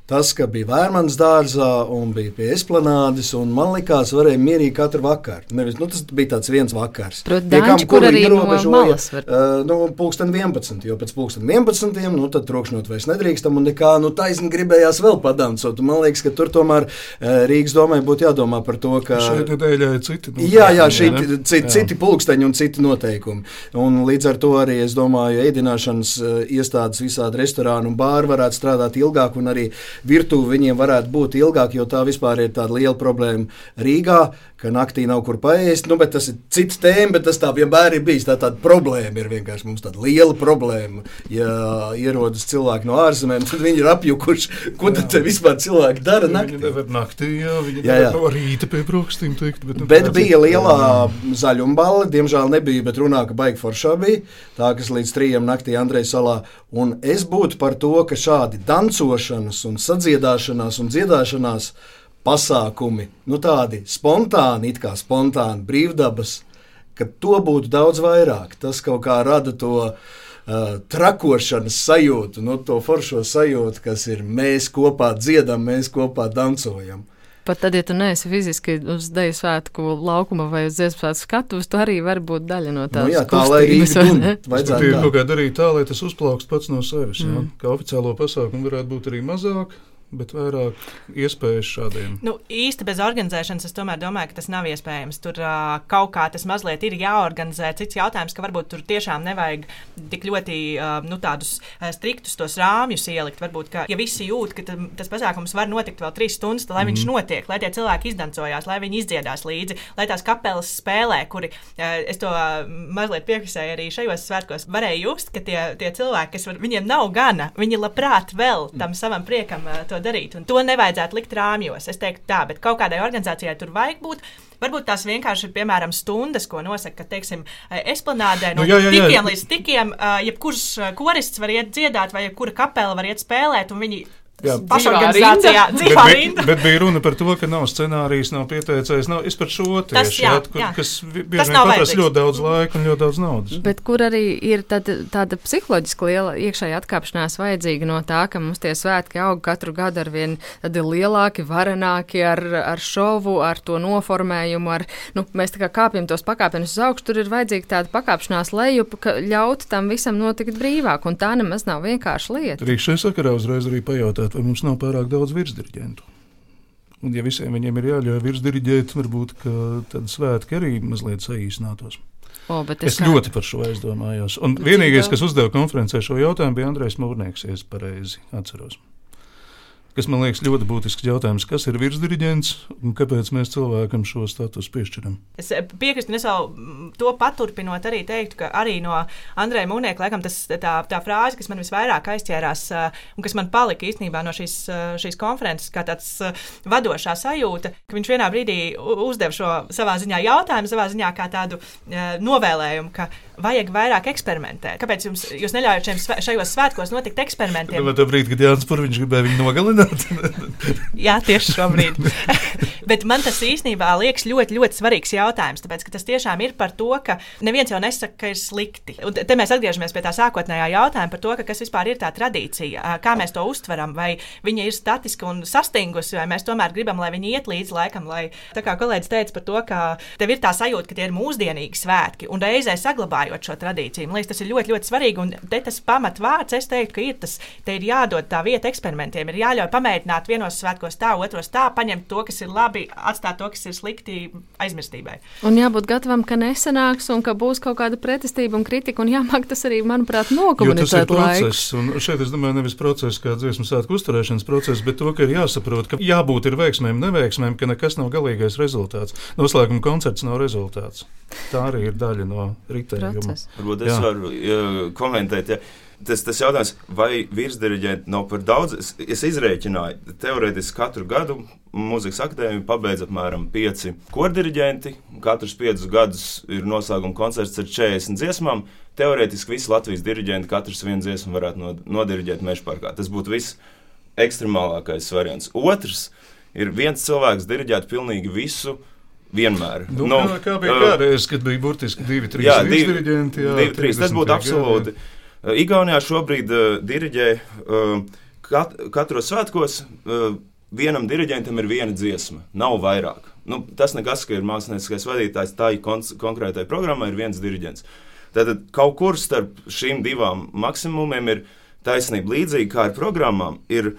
Tas, ka bija Vērmans dārzā un bija pie esplanādes, un man likās, varēja mierīgi katru vakaru. Nevis, nu, tas bija tāds viens vakars. Protams, kur arī no malas var. Uh, nu, pulksten 11, jo pēc pulksten 11, nu, tad trokšnot vairs nedrīkstam, un nekā, nu, taisni gribējās vēl padancot. Man liekas, ka tur tomēr uh, Rīgas domai būtu jādomā par to, ka... Šeit nedēļā ir citi noteikumi. Jā, jā, šī, citi, jā. citi pulksteņi un citi noteikumi. Un līdz ar to arī, es domāju, ēdināšanas uh, iestādes visādi restorāni un bāri varētu strādāt ilgāk un arī virtuve viņiem varētu būt ilgāk, jo tā vispār ir tāda liela problēma Rīgā, ka naktī nav kur paēst. Nu, tas ir cits tēma, bet tas tā vienmēr ir bijis. Tā tāda problēma ir vienkārši mums tāda liela problēma. Ja ierodas cilvēki no ārzemēm, tad viņi ir apjukuši. Ko tad vispār cilvēki dara naktī? Viņi nevar naktī, jā, viņi jā, jā. no rīta pie brokastīm tikt. Bet, nu, bet bija lielā zaļumbala, diemžēl nebija, bet runā, ka baigi foršā bija. Tā, kas līdz trījiem naktī Andrejas salā. Un es būtu par to, ka šādi dancošanas un sadziedāšanās un dziedāšanās pasākumi, nu tādi spontāni, it kā spontāni brīvdabas, ka to būtu daudz vairāk. Tas kaut kā rada to uh, trakošanas sajūtu, no nu, to foršo sajūtu, kas ir mēs kopā dziedam, mēs kopā dancojam. Pat tad, ja tu neesi fiziski uz dēļu svētku laukuma vai uz dziesmu svētku skatuves, tu arī vari būt daļa no tās. Nu jā, tā lai arī vajadzētu kaut kā darīt tā, lai tas uzplaukst pats no sevis. Mm. Ja? Kā oficiālo pasākumu varētu būt arī mazāk, bet vairāk iespējas šādiem. Nu, īsti bez organizēšanas es tomēr domāju, ka tas nav iespējams. Tur uh, kaut kā tas mazliet ir jāorganizē. Cits jautājums, ka varbūt tur tiešām nevajag tik ļoti uh, nu, tādus uh, striktus tos rāmjus ielikt. Varbūt, ka, ja visi jūt, ka tas pasākums var notikt vēl trīs stundas, tad lai mm. viņš mhm. notiek, lai tie cilvēki izdancojās, lai viņi izdziedās līdzi, lai tās kapelas spēlē, kuri uh, es to mazliet piefiksēju arī šajos svētkos, varēja just, ka tie, tie cilvēki, kas var, viņiem nav gana, viņi labprāt vēl tam savam priekam uh, to darīt. Un to nevajadzētu likt rāmjos. Es teiktu, tā, bet kaut kādai organizācijai tur vajag būt. Varbūt tās vienkārši ir piemēram stundas, ko nosaka, ka, teiksim, esplanādē no nu, jā, jā, jā. tikiem līdz tikiem, jebkurš korists var iet dziedāt, vai jebkura kapela var iet spēlēt, un viņi Jā. pašorganizācijā, Bet, bija, rinda. bet bija runa par to, ka nav scenārijs, nav pieteicējis. Nav, es par šo Tas, tieši jā, jā, jā. kas vi- Tas bieži vien vajadzīgs. ļoti daudz laika un ļoti daudz naudas. Bet kur arī ir tāda, tāda psiholoģiska liela iekšējā atkāpšanās vajadzīga no tā, ka mums tie svētki aug katru gadu ar vien lielāki, varenāki, ar, ar šovu, ar to noformējumu. Ar, nu, mēs tā kā kāpjam tos pakāpienus uz augšu, tur ir vajadzīga tāda pakāpšanās lejup, ka ļaut tam visam notikt brīvāk, un tā nemaz nav vienkārši lieta. Šajā sakarā uzreiz arī pajautāt, vai mums nav pārāk daudz virsdirigentu. Un, ja visiem viņiem ir jāļauj virsdiriģēt, varbūt tādi svētki arī mazliet saīsinātos. O, bet Es kā- ļoti par šo aizdomājos. Un vienīgais, kas uzdeva konferencē šo jautājumu, bija Andrejs Mūrnieks, ja es pareizi atceros. Kas man liekas ļoti būtisks jautājums, kas ir virsdiriģents un kāpēc mēs cilvēkam šo statusu piešķiram? Es eh, piekrītu, un es vēl mm, to paturpinot, arī teiktu, ka arī no Andreja Mūnieka, laikam, tas, tā, tā frāze, kas man visvairāk aizķērās eh, un kas man palika īstenībā no šīs, eh, šīs konferences, kā tāds vadošā sajūta, ka viņš vienā brīdī uzdeva šo savā ziņā jautājumu, savā ziņā kā tādu novēlējumu, ka vajag vairāk eksperimentēt. Kāpēc jums, jūs neļaujat šajos svētkos notikt eksperimentiem? Vai tā brīdī, kad Jānis Purviņš gribēja viņu nogalināt? *laughs* Jā, tieši šobrīd. *laughs* Bet man tas īstenībā liekas ļoti, ļoti svarīgs jautājums. Tāpēc ka tas tiešām ir par to, ka neviens jau nesaka, ka ir slikti. Un te mēs atgriežamies pie tā sākotnējā jautājuma par to, ka kas vispār ir tā tradīcija, kā mēs to uztveram, vai viņa ir statiska un sastingusi, vai mēs tomēr gribam, lai viņi iet līdz laikam. Lai, tā kā kolēģis teica par to, ka tev ir tā sajūta, ka tie ir mūsdienīgi svētki un reizē saglabājot šo tradīciju. Man liekas, tas ir ļoti, ļoti svarīgi. Un te tas pamatvārds, es teiktu, ka ir tas, te ir jādod tā vieta eksperimentiem, ir jāļauj pamēģināt vienos svētkos tā, otros tā, paņemt to, kas ir labi, atstāt to, kas ir slikti aizmirstībai. Un jābūt gatavam, ka nesanāks un ka būs kaut kāda pretestība un kritika. Un jāmāk tas arī, manuprāt, Jo tas ir nokomunicēt process, un šeit es domāju, nevis process kā dziesmu svētku uzturēšanas process, bet to, ka ir jāsaprot, ka jābūt ir veiksmēm, neveiksmēm, ka nekas nav galīgais rezultāts. Noslēguma koncerts nav rezultāts. Tā arī ir daļa no ritējuma. Varbūt es Jā. varu ja, komentēt. Ja. Tas, tas jautājums, vai virsdiriģenti nav par daudz, es, es izrēķināju, teorētiski katru gadu mūzikas akadēmija pabeidz apmēram pieci kordiriģenti. Katrs piecus gadus ir noslēguma koncerts ar 40 dziesmām. Teorētiski visi Latvijas diriģenti katrs vienu dziesmu varētu nod, nodiriģēt meža parkā. Tas būtu viss ekstremālākais variants. Otrs ir viens cilvēks diriģēt pilnīgi visu. Vienmēr. Nu, no, kā, bija uh, kādreiz, kad bija burtiski divi, trīs Jā, divi- diriģenti? Jā, Divi, trīs. Tas 30 būtu absolūti. Uh, Igaunijā šobrīd uh, diriģē uh, kat, katros svētkos. Uh, vienam diriģentam ir viena dziesma, nav vairāk. Nu, tas nekas, ka ir mākslinieckais vadītājs, tā ir kon konkrētai programmai, ir viens diriģents. Tātad kaut kur starp šīm divām maksimumiem ir taisnība līdzīga kā ar programmām. Ir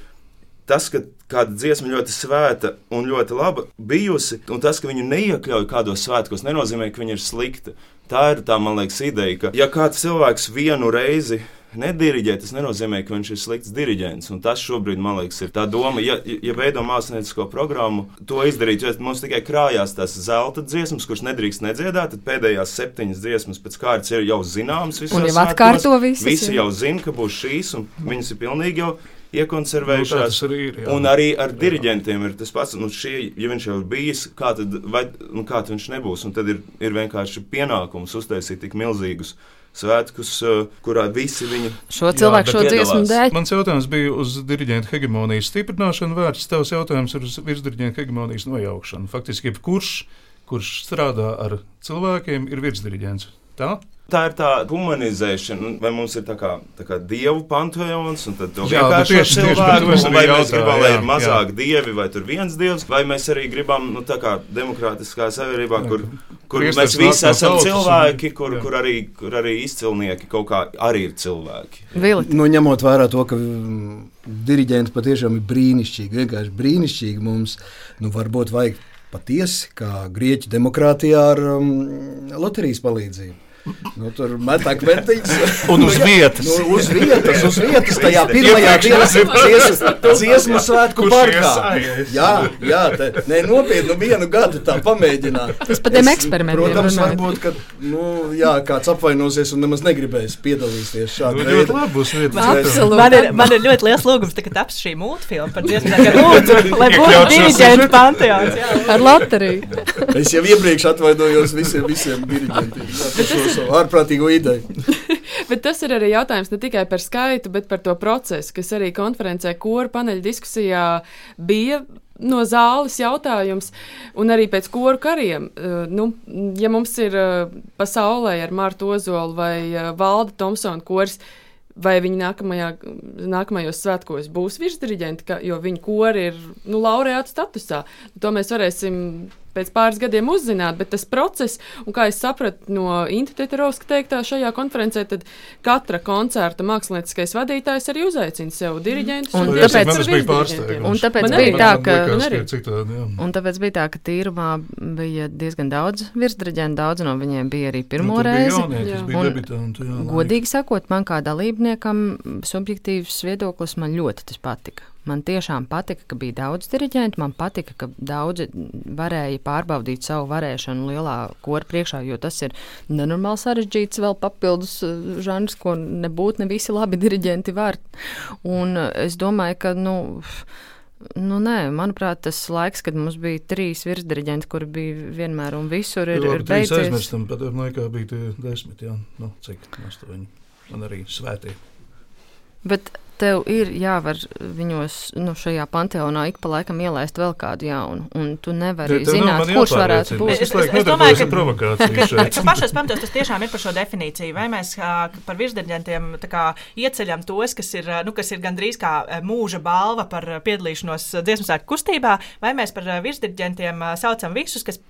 tas, ka kāda dziesma ļoti svēta un ļoti laba bijusi, un tas, ka viņu neiekļauj kādos svētkos, nenozīmē, ka viņa ir slikta. Tā ir tā, man liekas, ideja, ka ja kāds cilvēks vienu reizi nediriģē, tas nenozīmē, ka viņš ir slikts diriģents. Un tas šobrīd, man liekas, ir tā doma. Ja, ja veido māksliniecisko programmu, to izdarīt, jo mums tikai krājās tās zelta dziesmas, kuras nedrīkst nedziedāt, tad pēdējās septiņas dziesmas pēc kārtas ir jau zināmas. Un jau atkārto visas, Visi jau zina, ka būs šīs, un viņas ir pilnīgi jau Nu, tā iekonservējušās. tas arī ir. jā. Un arī ar diriģentiem ir tas pats. Nu, šie, ja viņš jau ir bijis, kā tad, vai, nu, kā tad viņš nebūs? Un tad ir, ir vienkārši pienākums uztaisīt tik milzīgus svētkus, uh, kurā visi viņi Šo Jā, cilvēku šo dziesmu dēļ. Mans jautājums bija uz diriģenta hegemonijas stiprināšanu vērts. Tavs jautājums ir uz virsdiriģenta hegemonijas nojaukšanu. Faktiski, jebkurš, kurš strādā ar cilvēkiem, ir virsdiriģents. Tā? Tā ir tā humanizēšana, nu, vai mums ir tā kā, tā kā dievu panteons, un tad to Jā, bet vienkārši tieši- tieši cilvēku, arī vai mēs jautāju, gribam, lai jā, ir mazāk dievi, vai tur viens dievs, vai mēs arī gribam, nu, tā kā demokrātiskā sabiedrībā, kur, kur Priesteris mēs visi esam tautas cilvēki, kur, jā. kur, arī, kur arī izcilnieki kaut kā arī ir cilvēki. Vili, Nu, ņemot vērā to, ka mm, diriģenti patiešām ir brīnišķīgi, vienkārši brīnišķīgi mums, nu, varbūt vajag patiesi, kā grieķu demokrātijā ar um, loterijas palīdzību. Nu, tur met akmentiņus. Un uz vietas. Nu, uz vietas, uz vietas, tajā pirmajā dienas dziesmu, dziesmu svētku parkā. Jā, jā te, nē, nopietni, nu vienu gadu tā pamēģināt. Tas par tiem Es, eksperimentiem Protams, runājot. varbūt, ka nu, jā, kāds apvainosies un nemaz negribēs piedalīties Nu, šādā ļoti veidā. labi būs vietas. Absolūti. Man ir, man ir ļoti liels lūgums, ka taps šī multfilma par dziesmu, kā *laughs* lūdzu, lai būtu diriģentu panteons. jā. ar loteriju. Es jau iepriekš atvainojos visiem, visiem diriģentiem savu ārprātīgo ideju. *laughs* bet tas ir arī jautājums ne tikai par skaitu, bet par to procesu, kas arī konferencē, kora paneļa diskusijā bija no zāles jautājums, un arī pēc koru kariem. Uh, nu, ja mums ir uh, pasaulē ar Martu Ozolu vai uh, Valda Thompsona kors, vai viņi nākamajā, nākamajos svētkos būs virsdiriģenti, jo viņu kori ir nu, laureāta statusā. To mēs varēsim pēc pāris gadiem uzzināt, bet tas process, un kā es sapratu no Intiteterovska teiktā šajā konferencē, tad katra koncerta mākslinieckais vadītājs arī uzaicina sev diriģentus. Un, un tāpēc tas bija pārsteigums. Un tāpēc man bija tā, ka, likās, citādi, jā. un tāpēc bija tā, ka tīrumā bija diezgan daudz virsdiriģentu, daudz no viņiem bija arī pirmo nu, reizi. Jaunie, bija debitanti, jā, godīgi sakot, man kā dalībniekam subjektīvs viedoklis man ļoti tas patika. Man tiešām patika, ka bija daudz diriģentu, man patika, ka daudzi varēja pārbaudīt savu varēšanu lielā kora priekšā, jo tas ir nenormāli sarežģīts vēl papildus eh, žanrs, ko nebūtu ne visi labi diriģenti var. Un eh, es domāju, ka, nu, Nu, nē, manuprāt, tas laiks, kad mums bija trīs virsdiriģenti, kuri bija vienmēr un visur, ir, labi, ir beidzies. Aizmirstam, pat laikā bija desmit, jā, nu, cik astoņi, un arī svētie. Bet tev ir jāvar viņos nu, šajā panteonā ik pa laikam ielaist vēl kādu jaunu, un tu nevari ja, zināt, kurš varētu būt. Es, es, es, es domāju, ka provokācija šeit. pašos pamatos tas tiešām ir par šo definīciju. Vai mēs par virsdirģentiem ieceļam tos, kas ir, nu, kas ir gandrīz kā mūža balva par piedalīšanos dziesmu sēku kustībā, vai mēs par virsdirģentiem saucam visus, kas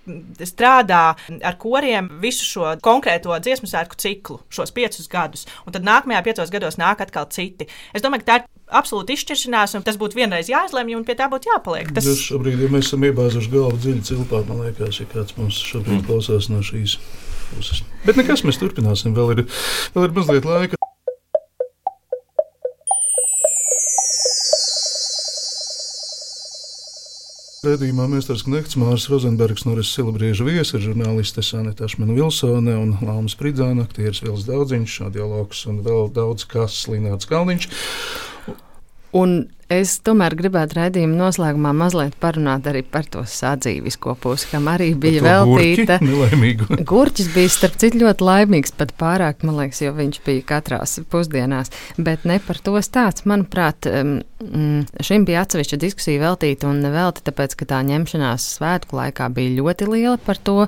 strādā ar koriem visu šo konkrēto dziesmu sēku ciklu, šos piecus gadus, un tad nākamajā piecos gados nāk atkal citi. Es domāju, domāju, ka tā ir absolūti izšķiršanās, un tas būtu vienreiz jāizlemj, un pie tā būtu jāpaliek. Tas Jūs šobrīd, ja mēs esam iebāzuši galvu dziļi cilpā, man liekas, ja kāds mums šobrīd mm. klausās no šīs puses. Bet nekas, mēs turpināsim, vēl ir, vēl ir mazliet laika. Redzījumā Mēsters Knekts, Mārs Rozenbergs, Noris Silbrieža viesi, žurnāliste Sanita Ašmena Vilsone un Lāmas Pridzāna, aktieris Vils Daudziņš, dialogs un vēl daudz kas Lināts Kalniņš. Un Es tomēr gribētu raidījuma noslēgumā mazliet parunāt arī par to sadzīvisko pusi, kam arī bija veltīta. Gurķi, *laughs* Gurķis bija starp citu ļoti laimīgs, pat pārāk, man liekas, jo viņš bija katrās pusdienās. Bet ne par to stāsts. Manuprāt, šim bija atsevišķa diskusija veltīta un velti, tāpēc, ka tā ņemšanās svētku laikā bija ļoti liela par to,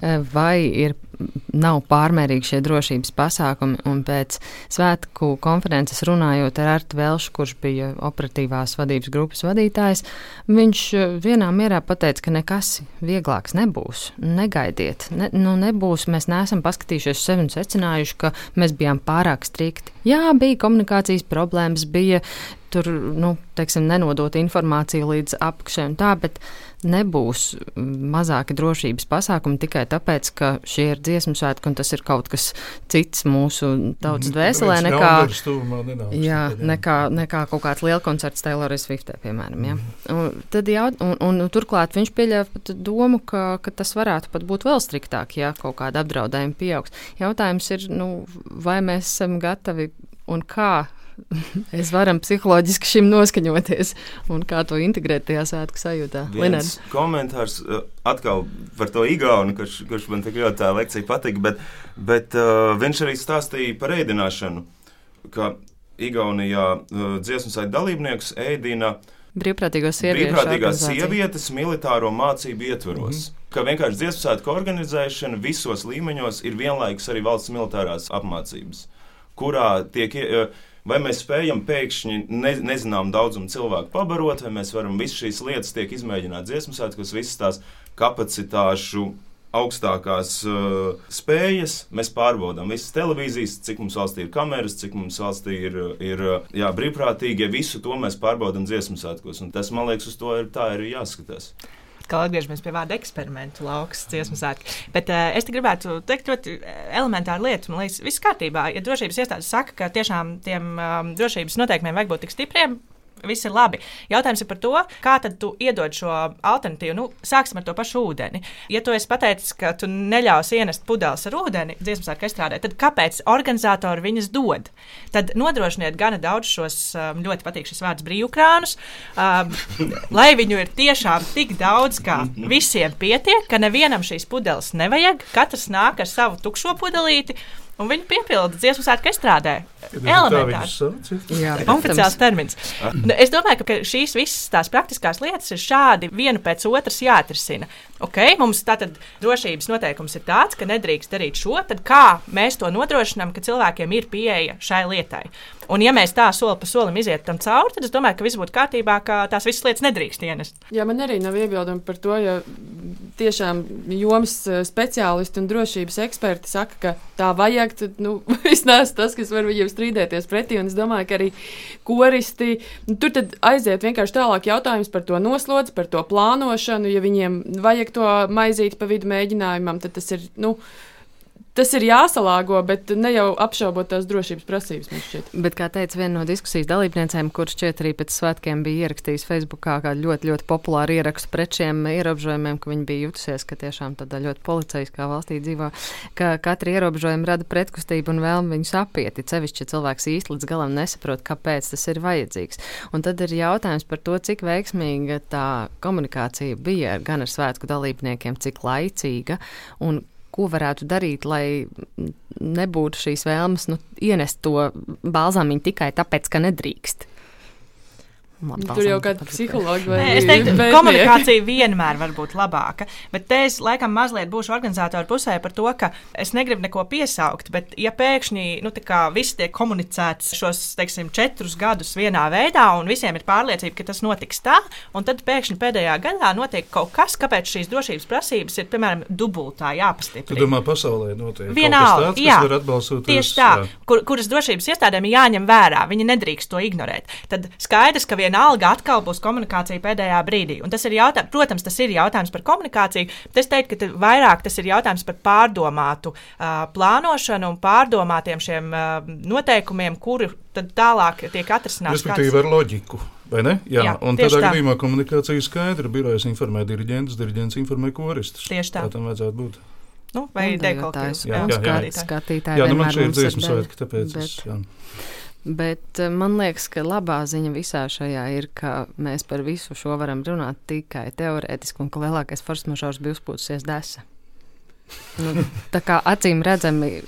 e, vai ir nav pārmērīgi šie drošības pasākumi. Un pēc svētku konferences runājot ar Artu Velšu, kurš bija operatīvs operatīvās vadības grupas vadītājs, viņš eh, vienā mierā pateica, ka nekas vieglāks nebūs. Negaidiet, ne, nu nebūs. Mēs neesam paskatījušies sevi un secinājuši, ka mēs bijām pārāk strikti. Jā, bija komunikācijas problēmas, bija tur, nu, teiksim, nenodot informāciju līdz apakšai un tā, bet nebūs mazāki drošības pasākumi tikai tāpēc, ka šie ir dziesmu svētki un tas ir kaut kas cits mūsu tautas mhm. dvēselē nekā, jā, nekā, nekā kaut kāds liela koncerts Taylor Swiftē, piemēram. Ja. Un, tad, jā, un, un, un turklāt viņš pieļāva pat domu, ka, ka tas varētu pat būt vēl striktāk, ja kaut kāda apdraudējuma pieaugs. Jautājums ir, nu, vai mēs esam gatavi un kā *laughs* es varam psiholoģiski šim noskaņoties un kā to integrēt tajā svētku sajūtā. Viens komentārs uh, atkal par to Igaunu, kurš, kurš man tik ļoti tā lekcija patika, bet, bet uh, viņš arī stāstīja par ēdināšanu, ka Igaunijā uh, dziesmu saita dalībniekus ēdina brīvprātīgās sievietes, brīvprātīgās sievietes militāro mācību ietvaros. Mm -hmm. Ka vienkārši dziesmu svētku organizēšana visos līmeņos ir vienlaikus arī valsts militārās apmācības, kurā tiek. Uh, Vai mēs spējam pēkšņi ne, nezinām daudzumu cilvēku pabarot, vai mēs varam visas šīs lietas tiek izmēģināt dziesmu svētkos, visas tās kapacitāšu augstākās uh, spējas. Mēs pārbaudām visas televīzijas, cik mums valstī ir kameras, cik mums valstī ir, ir jā, brīvprātīgie. Visu to mēs pārbaudām dziesmu svētkos. Tas, man liekas, uz to ir, ir jāskatās atkal atgriežamies pie vārda eksperimentu lauks, dziesmu svētki. Bet uh, es gribētu teikt ļoti eh, elementāru lietu. Man liekas, viss kārtībā. Ja drošības iestādes saka, ka tiešām tiem um, drošības noteikumiem vajag būt tik stipriem, viss ir labi. Jautājums ir par to, kā tad tu iedod šo alternatīvu. Nu, sāksim ar to pašu ūdeni. Ja tu esi pateicis, ka tu neļausi ienest pudeles ar ūdeni, dziesmas ar strādāt, tad kāpēc organizatori viņas dod? Tad nodrošiniet gana daudz šos um, ļoti patīk šis vārds brīvkrānus, um, *laughs* lai viņu ir tiešām tik daudz, ka visiem pietiek, ka nevienam šīs pudeles nevajag, katrs nāk ar savu tukšo pudelīti un viņi piepilda dziesmu svētku estrādē. Elementāri. Jā, Oficiāls termins. Nu, es domāju, ka šīs visas tās praktiskās lietas ir šādi viena pēc otras jāatrisina. Okay, mums tātad drošības noteikums ir tāds, ka nedrīkst darīt šo, tad kā mēs to nodrošinām, ka cilvēkiem ir pieeja šai lietai. Un, ja mēs tā soli pa solim iziet tam cauri, tad es domāju, ka viss būtu kārtībā, ka tās visas lietas nedrīkst ienest. Jā, man arī nav iebildumi par to, ja tiešām jomas eh, speciālisti un drošības eksperti saka, ka tā vajag, tad nu, *laughs* es neesmu tas, kas var viņiem strīdēties pretī. Un es domāju, ka arī koristi nu, tur aiziet vienkārši tālāk jautājums par to noslodzi, par to plānošanu. Ja viņiem vajag to maizīt pa vidu mēģinājumam, tad tas ir. Nu, tas ir jāsalāgo, bet ne jau apšaubot tās drošības prasības. Bet, kā teica viena no diskusijas dalībniecēm, kurš šķiet arī pēc svētkiem bija ierakstījis Facebookā kā ļoti, ļoti populāru ierakstu pret šiem ierobežojumiem, ka viņi bija jutusies, ka tiešām tādā ļoti policijaskā valstī dzīvo, ka katra ierobežojuma rada pretkustību un vēlmi viņus apiet. Cevišķi, cilvēks īsti līdz galam nesaprot, kāpēc tas ir vajadzīgs. Un tad ir jautājums par to, cik veiksmīga tā komunikācija bija gan ar svētku dalībniekiem, cik laicīga un ko varētu darīt, lai nebūtu šīs vēlmes nu, ienest to balzāmiņu tikai tāpēc, ka nedrīkst. Labi, Tur jau kāda psihologa vai ne? Es teiktu, ka komunikācija vienmēr var būt labāka. Bet te es laikam mazliet būšu organizatoru pusē par to, ka es negribu neko piesaukt. Bet, ja pēkšņi nu, viss tiek komunicēts šos teiksim, četrus gadus vienā veidā, un visiem ir pārliecība, ka tas notiks tā, un tad pēkšņi pēdējā gadā notiek kaut kas, kāpēc šīs drošības prasības ir piemēram dubultā jāpastiprina. Tu domā, pasaulē notiek vienalga, tāds, jā, tieši tā, kur, kuras drošības iestādēm ir jāņem vērā. Viņi nedrīkst to ignorēt. Tad skaidrs, ka vienalga atkal būs komunikācija pēdējā brīdī. Un tas ir jautājums, protams, tas ir jautājums par komunikāciju, bet es teiktu, ka vairāk tas ir jautājums par pārdomātu uh, plānošanu un pārdomātiem šiem uh, noteikumiem, kuri tad tālāk tiek atrisināti. Respektīvi kāds... ar loģiku. Vai ne? Jā, Jā un tādā tā. gadījumā komunikācija ir skaidra. Birojas informē diriģentus, diriģents informē koristus. Tieši tā. Tā tam vajadzētu būt. Nu, vai dekoltēs. Jā, jā, jā, jā. Skatītāji. Jā, nu man šī ir dziesmu svētki, tāpēc bet... es. Jā. Bet eh, man liekas, ka labā ziņa visā šajā ir, ka mēs par visu šo varam runāt tikai teorētiski, un ka lielākais force mažors bija uzpūsies desa. Nu, tā kā acīm redzami.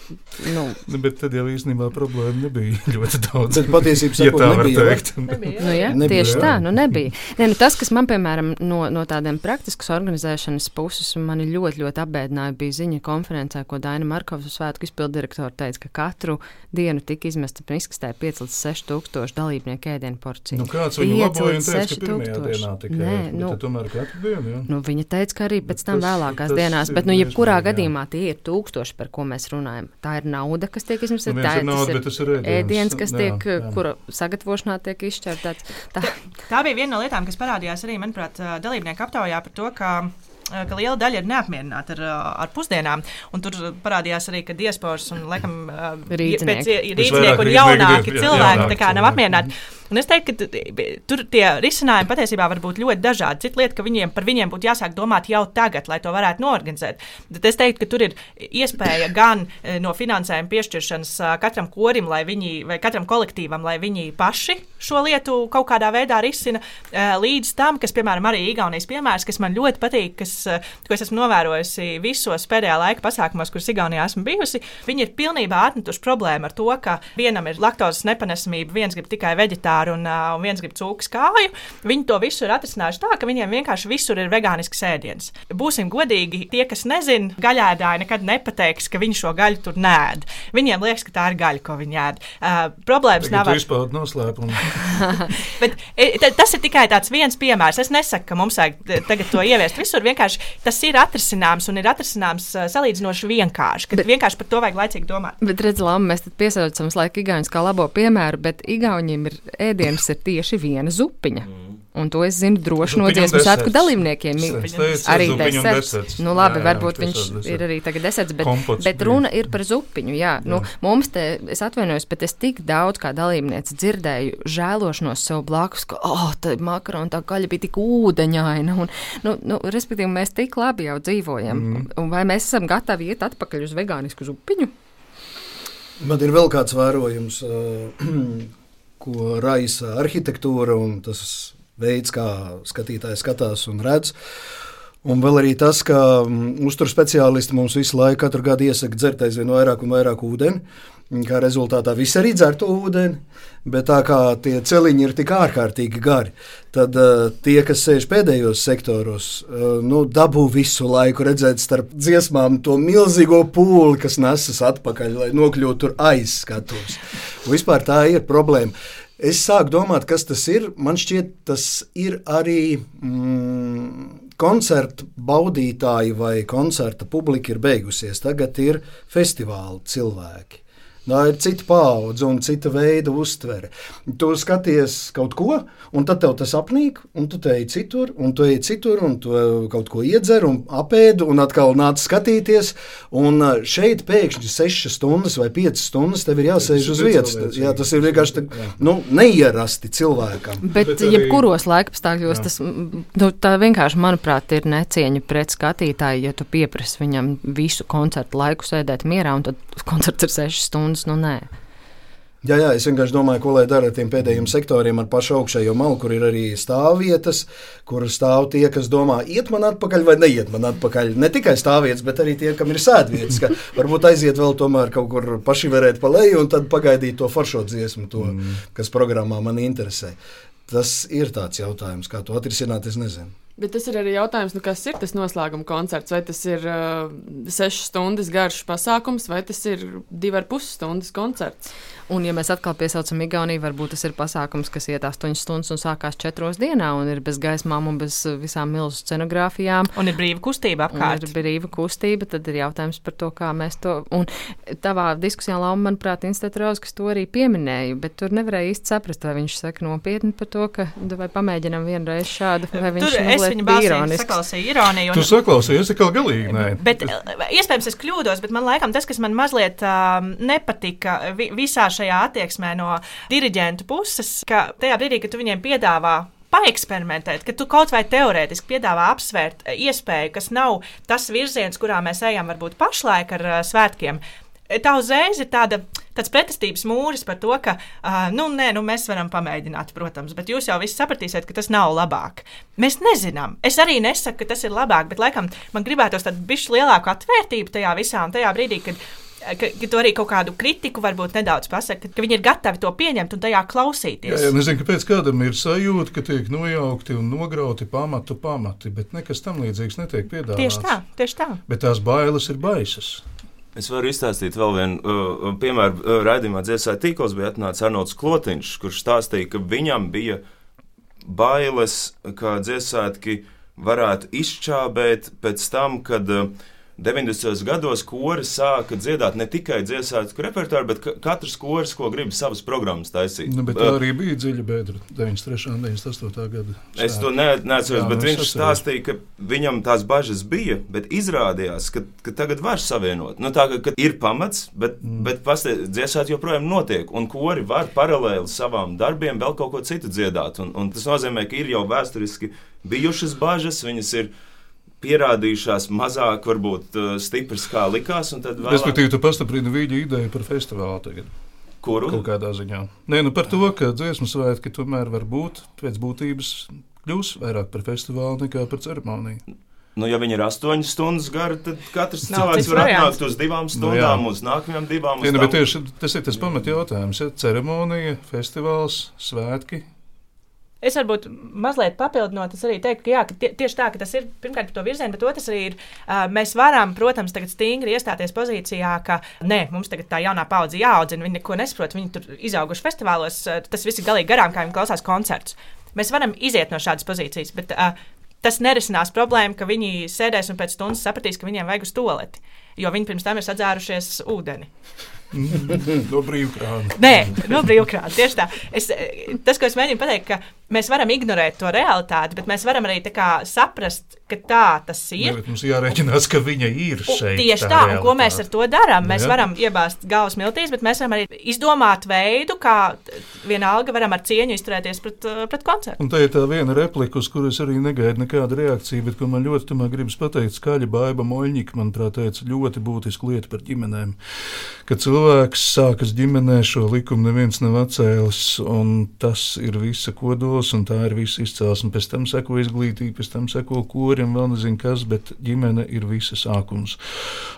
Nu. Nu, bet tad jau īstenībā problēma nebija *laughs* ļoti daudz. Bet patiesībā ja tā nebija, teikt. Nebija, nu, *laughs* ja, nebija, tieši jā. tā, nu nebija. Ne, nu, tas, kas man, piemēram, no, no tādiem praktiskas organizēšanas puses mani ļoti, ļoti apbēdināja, bija ziņa konferencē, ko Daina Markovs svētku izpildu direktora teica, ka katru dienu tika izmesta izkastē 5 līdz 6 tūkstoši dalībnieku ēdienu porciju. Nu, kāds viņu laboja un teica, ka pirmajā dienā tikai. Nē, nu, tomēr katru dienu, jā. Nu, viņa teica, ka arī pēc tam vēlākās dienās, bet, nu, jebkurā gadījumā gadījumā tie ir tūkstoši, par ko mēs runājam. Tā ir nauda, kas tiek izmesta. Nu, tā ir, nauda, tas ir ēdiens, ēdiens, kas jā, tiek, jā. kura sagatavošanā tiek izšķirts. Tā. *laughs* tā bija viena no lietām, kas parādījās arī, manuprāt, dalībnieku aptaujā par to, ka ka liela daļa ir neapmierināta ar, ar pusdienām. Tur parādījās arī, ka diasporas un laikam, rīznieki un jaunāki cilvēki nav apmierināti. Un es teiktu, ka tur tie risinājumi patiesībā var būt ļoti dažādi. Cita lieta, ka viņiem, par viņiem būtu jāsāk domāt jau tagad, lai to varētu norganizēt. Tad es teiktu, ka tur ir iespēja gan e, no finansējuma piešķiršanas katram korim, lai viņi, vai katram kolektīvam, lai viņi paši šo lietu kaut kādā veidā risina, līdz tam, kas, piemēram, arī Igaunijas piemērs, kas man ļoti patīk, kas, ko es esmu novērojusi visos pēdējā laika pasākumos, kurus Igaunijā esmu bijusi. Viņi ir pilnībā atmetuši problēmu ar to, ka vienam ir laktozes nepanesamība, viens grib tikai veģetāru veģetāri un, uh, un viens grib cūku kāju. Viņi to visu ir atrisinājuši tā, ka viņiem vienkārši visur ir vegānisks ēdiens. Būsim godīgi, tie, kas nezina, gaļēdāji nekad nepateiks, ka viņi šo gaļu tur nēd. Viņiem liekas, ka tā ir gaļa, ko viņi ēd. Uh, problēmas Tagad nav ar to noslēpumu. *laughs* Bet e, tas ir tikai tāds viens piemērs. Es nesaku, ka mums vajag tagad to ieviest visur. Vienkārši tas ir atrisināms un ir atrisināms salīdzinoši vienkārši. Kad bet, vienkārši par to vajag laicīgi domāt. Bet redziet, Lama, mēs piesaucam laiku Igaunijas kā labo piemēru, bet Igauniem ir ēdienas ir tieši viena zupiņa. Mm. Un to es zinu droši no dziesmu svētku dalībniekiem. Arī deserts. Nu, labi, jā, jā, varbūt viņš desert. ir arī tagad deserts, bet, Kompots bet runa bija. ir par zupiņu. Jā, jā. Nu, mums te, es atvainojos, bet es tik daudz kā dalībniece dzirdēju žēlošanos sev blakus, ka, oh, tā makarona tā gaļa bija tik ūdeņaina. Un, nu, nu, respektīvi, mēs tik labi jau dzīvojam. Mm. Un vai mēs esam gatavi iet atpakaļ uz vegānisku zupiņu? Man ir vēl kāds vērojums. *clears throat* ko raisa arhitektūra un tas veids, kā skatītājs skatās un redz. Un vēl arī tas, ka um, uzturu speciālisti mums visu laiku, katru gadu iesaka dzert aizvien vairāk un vairāk ūdeni. Kā rezultātā viss arī dzer to ūdeni, bet tā kā tie celiņi ir tik ārkārtīgi gari, tad uh, tie, kas sēž pēdējos sektoros, uh, nu, dabū visu laiku redzēt starp dziesmām to milzīgo pūli, kas nesas atpakaļ, lai nokļūtu tur aiz skatuves. Vispār tā ir problēma. Es sāku domāt, kas tas ir. Man šķiet, tas ir arī mm, koncertu baudītāji vai koncerta publika ir beigusies. Tagad ir festivāla cilvēki. Tā ir cita paudze un cita veida uztvere. Tu skaties kaut ko, un tad tev tas apnīk, un tu ej citur, un tu ej citur, un tu kaut ko iedzer un apēdi, un atkal nāc skatīties. Un šeit pēkšņi 6 stundas vai 5 stundas tev ir jāsēž uz vietas. Jā, tas ir vienkārši tā, nu, neierasti cilvēkam. Bet, Bet arī... jebkuros laikapstākļos tas nu, vienkārši, manuprāt, ir necieņa pret skatītāju, ja tu pieprasi viņam visu koncertu laiku sēdēt mierā, un tad koncerts ir 6 stundas jums nu nē. Jā, jā, es vienkārši domāju, ko lai dara ar tiem pēdējiem sektoriem, ar pašu augšējo malu, kur ir arī stāvvietas, kur stāv tie, kas domā, iet man atpakaļ vai neiet man atpakaļ. Ne tikai stāvvietas, bet arī tie, kam ir sēdvietas, ka *laughs* varbūt aiziet vēl tomēr kaut kur paši varēt pa leju un tad pagaidīt to foršo dziesmu, to, mm. kas programmā man interesē. Tas ir tāds jautājums, kā to atrisināt, es nezinu. Bet tas ir arī jautājums, nu, kas ir tas noslēguma koncerts. Vai tas ir uh, sešas stundas garš pasākums, vai tas ir divi ar pus stundas koncerts? Un, ja mēs atkal piesaucam Igauniju, varbūt tas ir pasākums, kas iet 8 stundas un sākās 4 dienā, un ir bez gaismām un bez visām milzu scenogrāfijām. Un ir brīva kustība apkārt. Ir brīva kustība, tad ir jautājums par to, kā mēs to. Un tavā diskusijā, Lauma, manuprāt, Institūta Rauskas to arī pieminēja, bet tur nevarēja īsti saprast, vai viņš saka nopietni par to, ka vai pamēģinam vienreiz šādu, vai viņš tur es viņa balsī saklausīju ironiju. Un... Tu saklausījies, ka galīgi nē. Bet, iespējams, es kļūdos, bet man laikam tas, kas man mazliet uh, nepatika vi visā šajā attieksmē no diriģentu puses, ka tajā brīdī, kad tu viņiem piedāvā paeksperimentēt, ka tu kaut vai teorētiski piedāvā apsvērt eh, iespēju, kas nav tas virziens, kurā mēs ejam varbūt pašlaik ar uh, svētkiem. Tā uzreiz ir tāda, tāds pretestības mūris par to, ka, uh, nu, nē, nu, mēs varam pamēģināt, protams, bet jūs jau visi sapratīsiet, ka tas nav labāk. Mēs nezinām. Es arī nesaku, ka tas ir labāk, bet laikam man gribētos tādu bišķi lielāku atvērtību tajā visā un tajā brīdī, kad ka, ka tu arī kaut kādu kritiku varbūt nedaudz pasaki, ka, viņi ir gatavi to pieņemt un tajā klausīties. Jā, jā nezinu, kāpēc kādam ir sajūta, ka tiek nojaukti un nograuti pamatu pamati, bet nekas tam līdzīgs netiek piedāvāts. Tieši tā, tieši tā. Bet tās bailes ir baisas. Es varu izstāstīt vēl vienu uh, piemēru. Uh, raidījumā dziesmā tīklos bija atnācis Arnolds Klotiņš, kurš stāstīja, ka viņam bija bailes, ka dziesmētki varētu izčābēt pēc tam, kad uh, 90. gados kori sāka dziedāt ne tikai dziesmātu repertuāru, bet katrs koris, ko grib savas programmas taisīt. Nu, bet tā arī bija dziļa bedra 93. un 98. gada. Sāk. Es to ne, neatceros, Jā, bet viņš atceros. stāstīja, ka viņam tās bažas bija, bet izrādījās, ka, ka tagad var savienot. Nu, tā, ka, ir pamats, bet, mm. bet dziesmāt joprojām notiek, un kori var paralēli savām darbiem vēl kaut ko citu dziedāt. Un, un tas nozīmē, ka ir jau vēsturiski bijušas bažas, viņas ir pierādījušās mazāk, varbūt uh, stipras kā likās. Vēlāk... Respektīvi, tu pastiprini viņa ideju par festivālu tagad. Kuru? Kaut kādā ziņā. Nē, nu par to, ka dziesmu svētki tomēr var būt pēc būtības kļūs vairāk par festivālu nekā par ceremoniju. Nu, ja viņi ir astoņas stundas gari, tad katrs Nav cilvēks var atnākt uz divām nu stundām, nu, uz nākamajām divām. Jā, nu, tieši, tas ir tas pamat jautājums. Ja? Ceremonija, festivāls, svētki, Es varbūt mazliet papildinot, es arī teiktu, ka, jā, ka tie, tieši tā, ka tas ir pirmkārt par to virzienu, bet otrs arī ir, uh, mēs varam, protams, tagad stingri iestāties pozīcijā, ka nē, mums tagad tā jaunā paudze jāaudzina, viņi neko nesaprot, viņi tur izauguši festivālos, uh, tas viss ir galīgi garām, kā viņi klausās koncertus. Mēs varam iziet no šādas pozīcijas, bet uh, tas nerisinās problēmu, ka viņi sēdēs un pēc stundas sapratīs, ka viņiem vajag uz toleti, jo viņi pirms tam ir sadzērušies ūdeni. *laughs* no brīvkrāna. Nē, no brīvkrāna. Tieši tā. Es, tas, ko es mēģinu pateikt, ka mēs varam ignorēt to realitāti, bet mēs varam arī saprast, ka tā tas ir. Ne, mums jārēķinās, ka viņa ir šeit. Tieši tā, tā un ko mēs ar to darām. Mēs Jā. varam iebāzt galvas miltīs, bet mēs varam arī izdomāt veidu, kā vienalga varam ar cieņu izturēties pret, pret koncertu. Un tā ir tā viena replika, uz kuras arī negaidu nekādu reakciju, bet ko man ļoti tomēr gribas pateikt, skaļa baiva Moļņika, manuprāt, teica ļoti būtisku lietu par ģimenēm. Kad cilvēks sākas ģimenē, šo likumu neviens nav atcēlis, un tas ir visa kodola tēlos, un tā ir viss izcelsme. Pēc tam seko izglītība, pēc tam seko korim, vēl nezinu kas, bet ģimene ir visa sākums.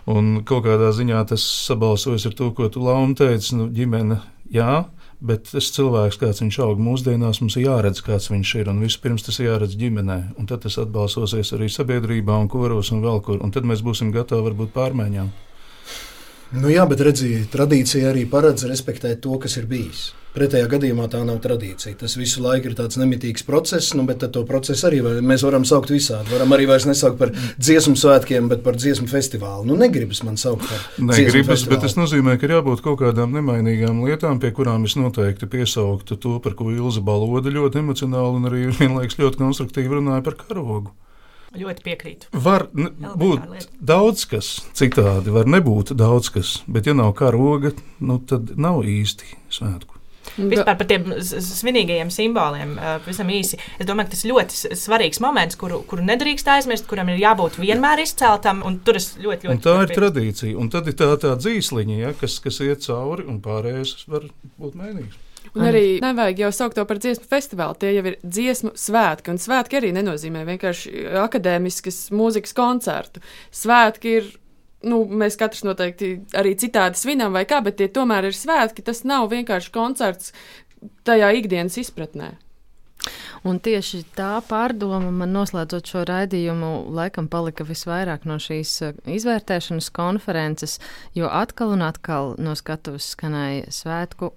Un kaut kādā ziņā tas sabalsojas ar to, ko tu Lauma teici, nu, ģimene, jā, Bet tas cilvēks, kāds viņš aug mūsdienās, mums ir jāredz, kāds viņš ir. Un vispirms tas ir jāredz ģimenē, un tad tas atbalsosies arī sabiedrībā, un koros un vēl kur. Un tad mēs būsim gatavi varbūt pārmaiņām. Nu jā, bet redziet, tradīcija arī paredz respektēt to, kas ir bijis. Pretējā gadījumā tā nav tradīcija. Tas visu laiku ir tāds nemitīgs process, nu, bet to procesu arī var, mēs varam saukt visādi. Varam arī vairs nesaukt par dziesmu svētkiem, bet par dziesmu festivālu. Nu, negribas man saukt par negribas, bet tas nozīmē, ka ir jābūt kaut kādām nemainīgām lietām, pie kurām es noteikti piesauktu to, par ko Ilza Baloda ļoti emocionāli un arī vienlaikus ļoti konstruktīvi runāja par karogu. Ļoti piekrītu. Var būt daudz kas citādi, var nebūt daudz kas, bet ja nav karoga, nu, tad nav īsti svētku. Vispār par tiem svinīgajiem simboliem, pavisam īsi. Es domāju, ka tas ir ļoti svarīgs moments, kuru, kuru nedrīkst aizmirst, kuram ir jābūt vienmēr izceltam. Tur es ļoti, ļoti. Un tā ir tradīcija, un tad ir tā, tā dzīsliņa, ja, kas, kas iet cauri, un pārējais var būt mainīgs. Un arī nevajag jau saukt to par dziesmu festivālu. Tie jau ir dziesmu svētki. Un svētki arī nenozīmē vienkārši akadēmiskas mūzikas koncertu. Svētki ir nu, mēs katrs noteikti arī citādi svinam, vai kā, bet tie tomēr ir svētki. Tas nav vienkārši koncerts tajā ikdienas izpratnē. Un tieši tā pārdoma man noslēdzot šo raidījumu, laikam palika visvairāk no šīs eh, izvērtēšanas konferences, jo atkal un atkal no skatuves skanēja svētku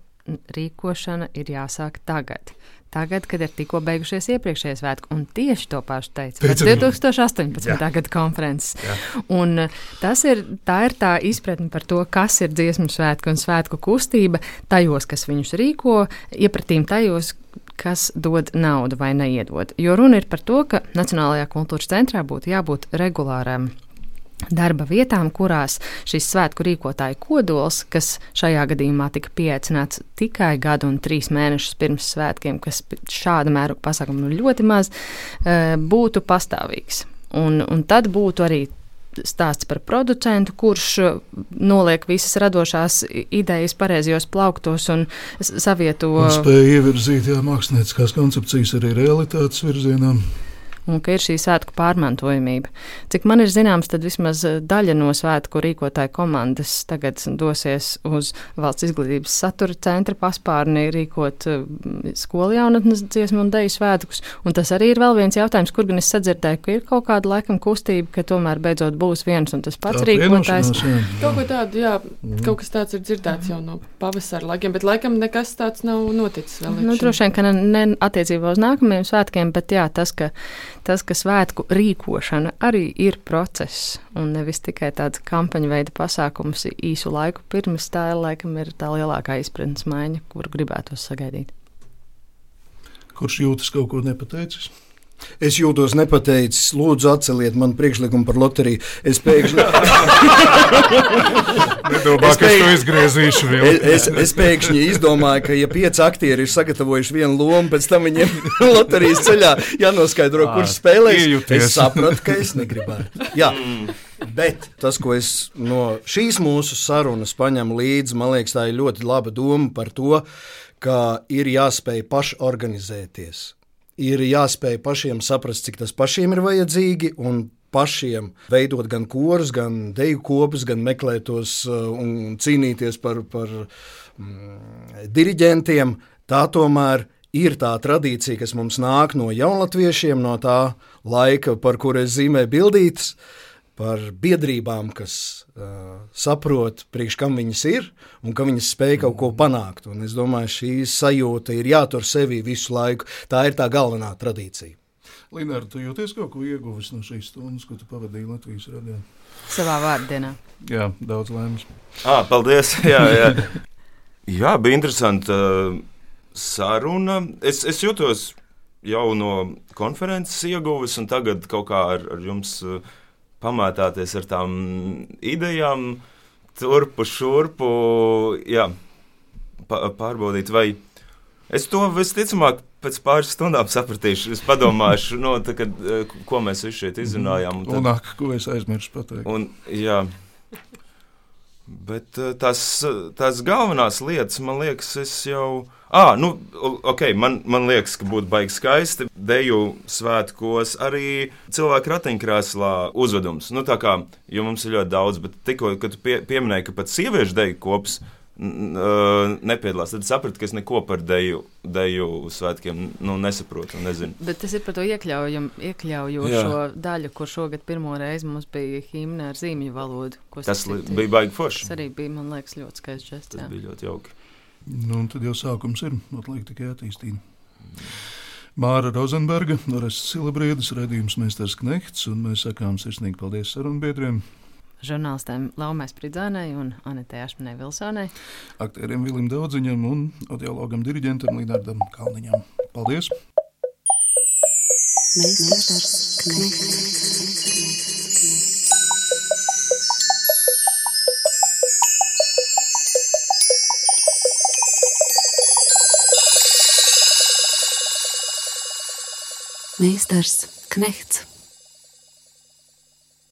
rīkošana ir jāsāk tagad tagad, kad ir tikko beigušies iepriekšējie svētki. Un tieši to pašu teica pēc 2018. Jā. gada konferences. Jā. Un uh, tas ir tā, ir tā izpratne par to, kas ir dziesmu svētki un svētku kustība tajos, kas viņus rīko, iepratīm tajos, kas dod naudu vai neiedod. Jo runa ir par to, ka Nacionālajā kultūras centrā būtu jābūt regulāram darba vietām, kurās šis svētku rīkotāju kodols, kas šajā gadījumā tika pieaicināts tikai gadu un trīs mēnešus pirms svētkiem, kas šāda mēroga pasākumu nu ļoti maz, eh, būtu pastāvīgs. Un, un tad būtu arī stāsts par producentu, kurš eh, noliek visas radošās idejas pareizajos plauktos un savieto. Un spēja ievirzīt jā, mākslinieckās koncepcijas arī realitātes virzienā un ka ir šī svētku pārmantojamība. Cik man ir zināms, tad vismaz eh, daļa no svētku rīkotāju komandas tagad dosies uz valsts izglītības satura centra paspārni rīkot eh, skolu jaunatnes dziesmu un deju svētkus. Un tas arī ir vēl viens jautājums, kur gan es sadzirdēju, ka ir kaut kāda laikam kustība, ka tomēr beidzot būs viens un tas pats Tā rīkotājs. Kaut tādu, jā, mm. kaut kas tāds ir dzirdēts jau no pavasara laikiem, bet laikam nekas tāds nav noticis vēl. Nu, droši vien, ka ne, ne attiecībā uz nākamajiem svētkiem, bet jā, tas, ka tas, ka svētku rīkošana arī ir process un nevis tikai tāds kampaņu veida pasākums īsu laiku pirms tā, laikam, ir tā lielākā izpratnes maiņa, kuru gribētos sagaidīt. Kurš jūtas kaut ko nepateicis? Es jūtos nepateicis, lūdzu, atceliet man priekšlikumu par loteriju. Es pēkšņi. *laughs* Nedomā, es, pēkšņi... izgriezīšu es, es, es pēkšņi izdomāju, ka, ja pieci aktieri ir sagatavojuši vienu lomu, pēc tam viņiem *laughs* loterijas ceļā jānoskaidro, kurš spēlēs. Es sapratu, ka es negribētu. Jā. Bet tas, ko es no šīs mūsu sarunas paņemu līdzi, man liekas, tā ir ļoti laba doma par to, ka ir jāspēj pašorganizēties ir jāspēj pašiem saprast, cik tas pašiem ir vajadzīgi, pašiem veidot gan korus, gan deju kopus, gan meklēt tos uh, un cīnīties par, par mm, diriģentiem. Tā tomēr ir tā tradīcija, kas mums nāk no jaunatviešiem, no tā laika, par kuru es zīmēju bildītas. Par biedrībām, kas uh, saprot, priekš kam viņas ir un ka viņas spēj kaut ko panākt. Un es domāju, šī sajūta ir jātur sevī visu laiku. Tā ir tā galvenā tradīcija. Linārda, tu jūties kaut ko ieguvis no šīs stundas, ko tu pavadīji Latvijas radio? Savā vārdienā. Jā, daudz laimes. À, paldies! *laughs* Jā, jā. jā, bija interesanti uh, saruna. Es, es jūtos jau no konferences ieguvis, un tagad kaut kā ar, ar jums. Uh, pamētāties ar tām idejām, turpu, šurpu, jā, pārbaudīt, vai es to visticamāk pēc pāris stundām sapratīšu. Es padomāšu, no, tā, kad, eh, ko mēs visi šeit izrunājām. Un, tad, un ak, ko es aizmirsu pateikt. Un, jā, bet eh, tās, tās galvenās lietas, man liekas, es jau Ah, nu, ok, man, man liekas, ka būtu baigi skaisti. Deju svētkos arī cilvēku ratiņkrēslā uzvedums. Nu, tā kā, mums ir ļoti daudz, bet tikko, kad tu pie, pieminēji, ka pat sieviešu deju kops nepiedalās. Tad sapratu, ka es neko par deju, deju svētkiem nu, nesaprotu. Nezinu. Bet tas ir par to iekļaujošo daļu, kur šogad pirmo reizi mums bija himna ar zīmju valodu. Tas bija baigi forši. Tas arī bija, man liekas, ļoti skaists žests. Tas jā. bija ļoti jauki. Nu, tad jau sākums ir, atliek tikai attīstīt. Māra Rozenberga, Orests Silabriedes, redzījums Meistars Knehts, un mēs sakām sirsnīgi paldies sarunbiedriem. Žurnālistēm Laumai Spridzānai un Anetē Ašmanai Vilsonai. Aktieriem Vilim Daudziņam un audiologam diriģentam Līdardam Kalniņam. Paldies! Meistars Knehts. Meistars Knechts.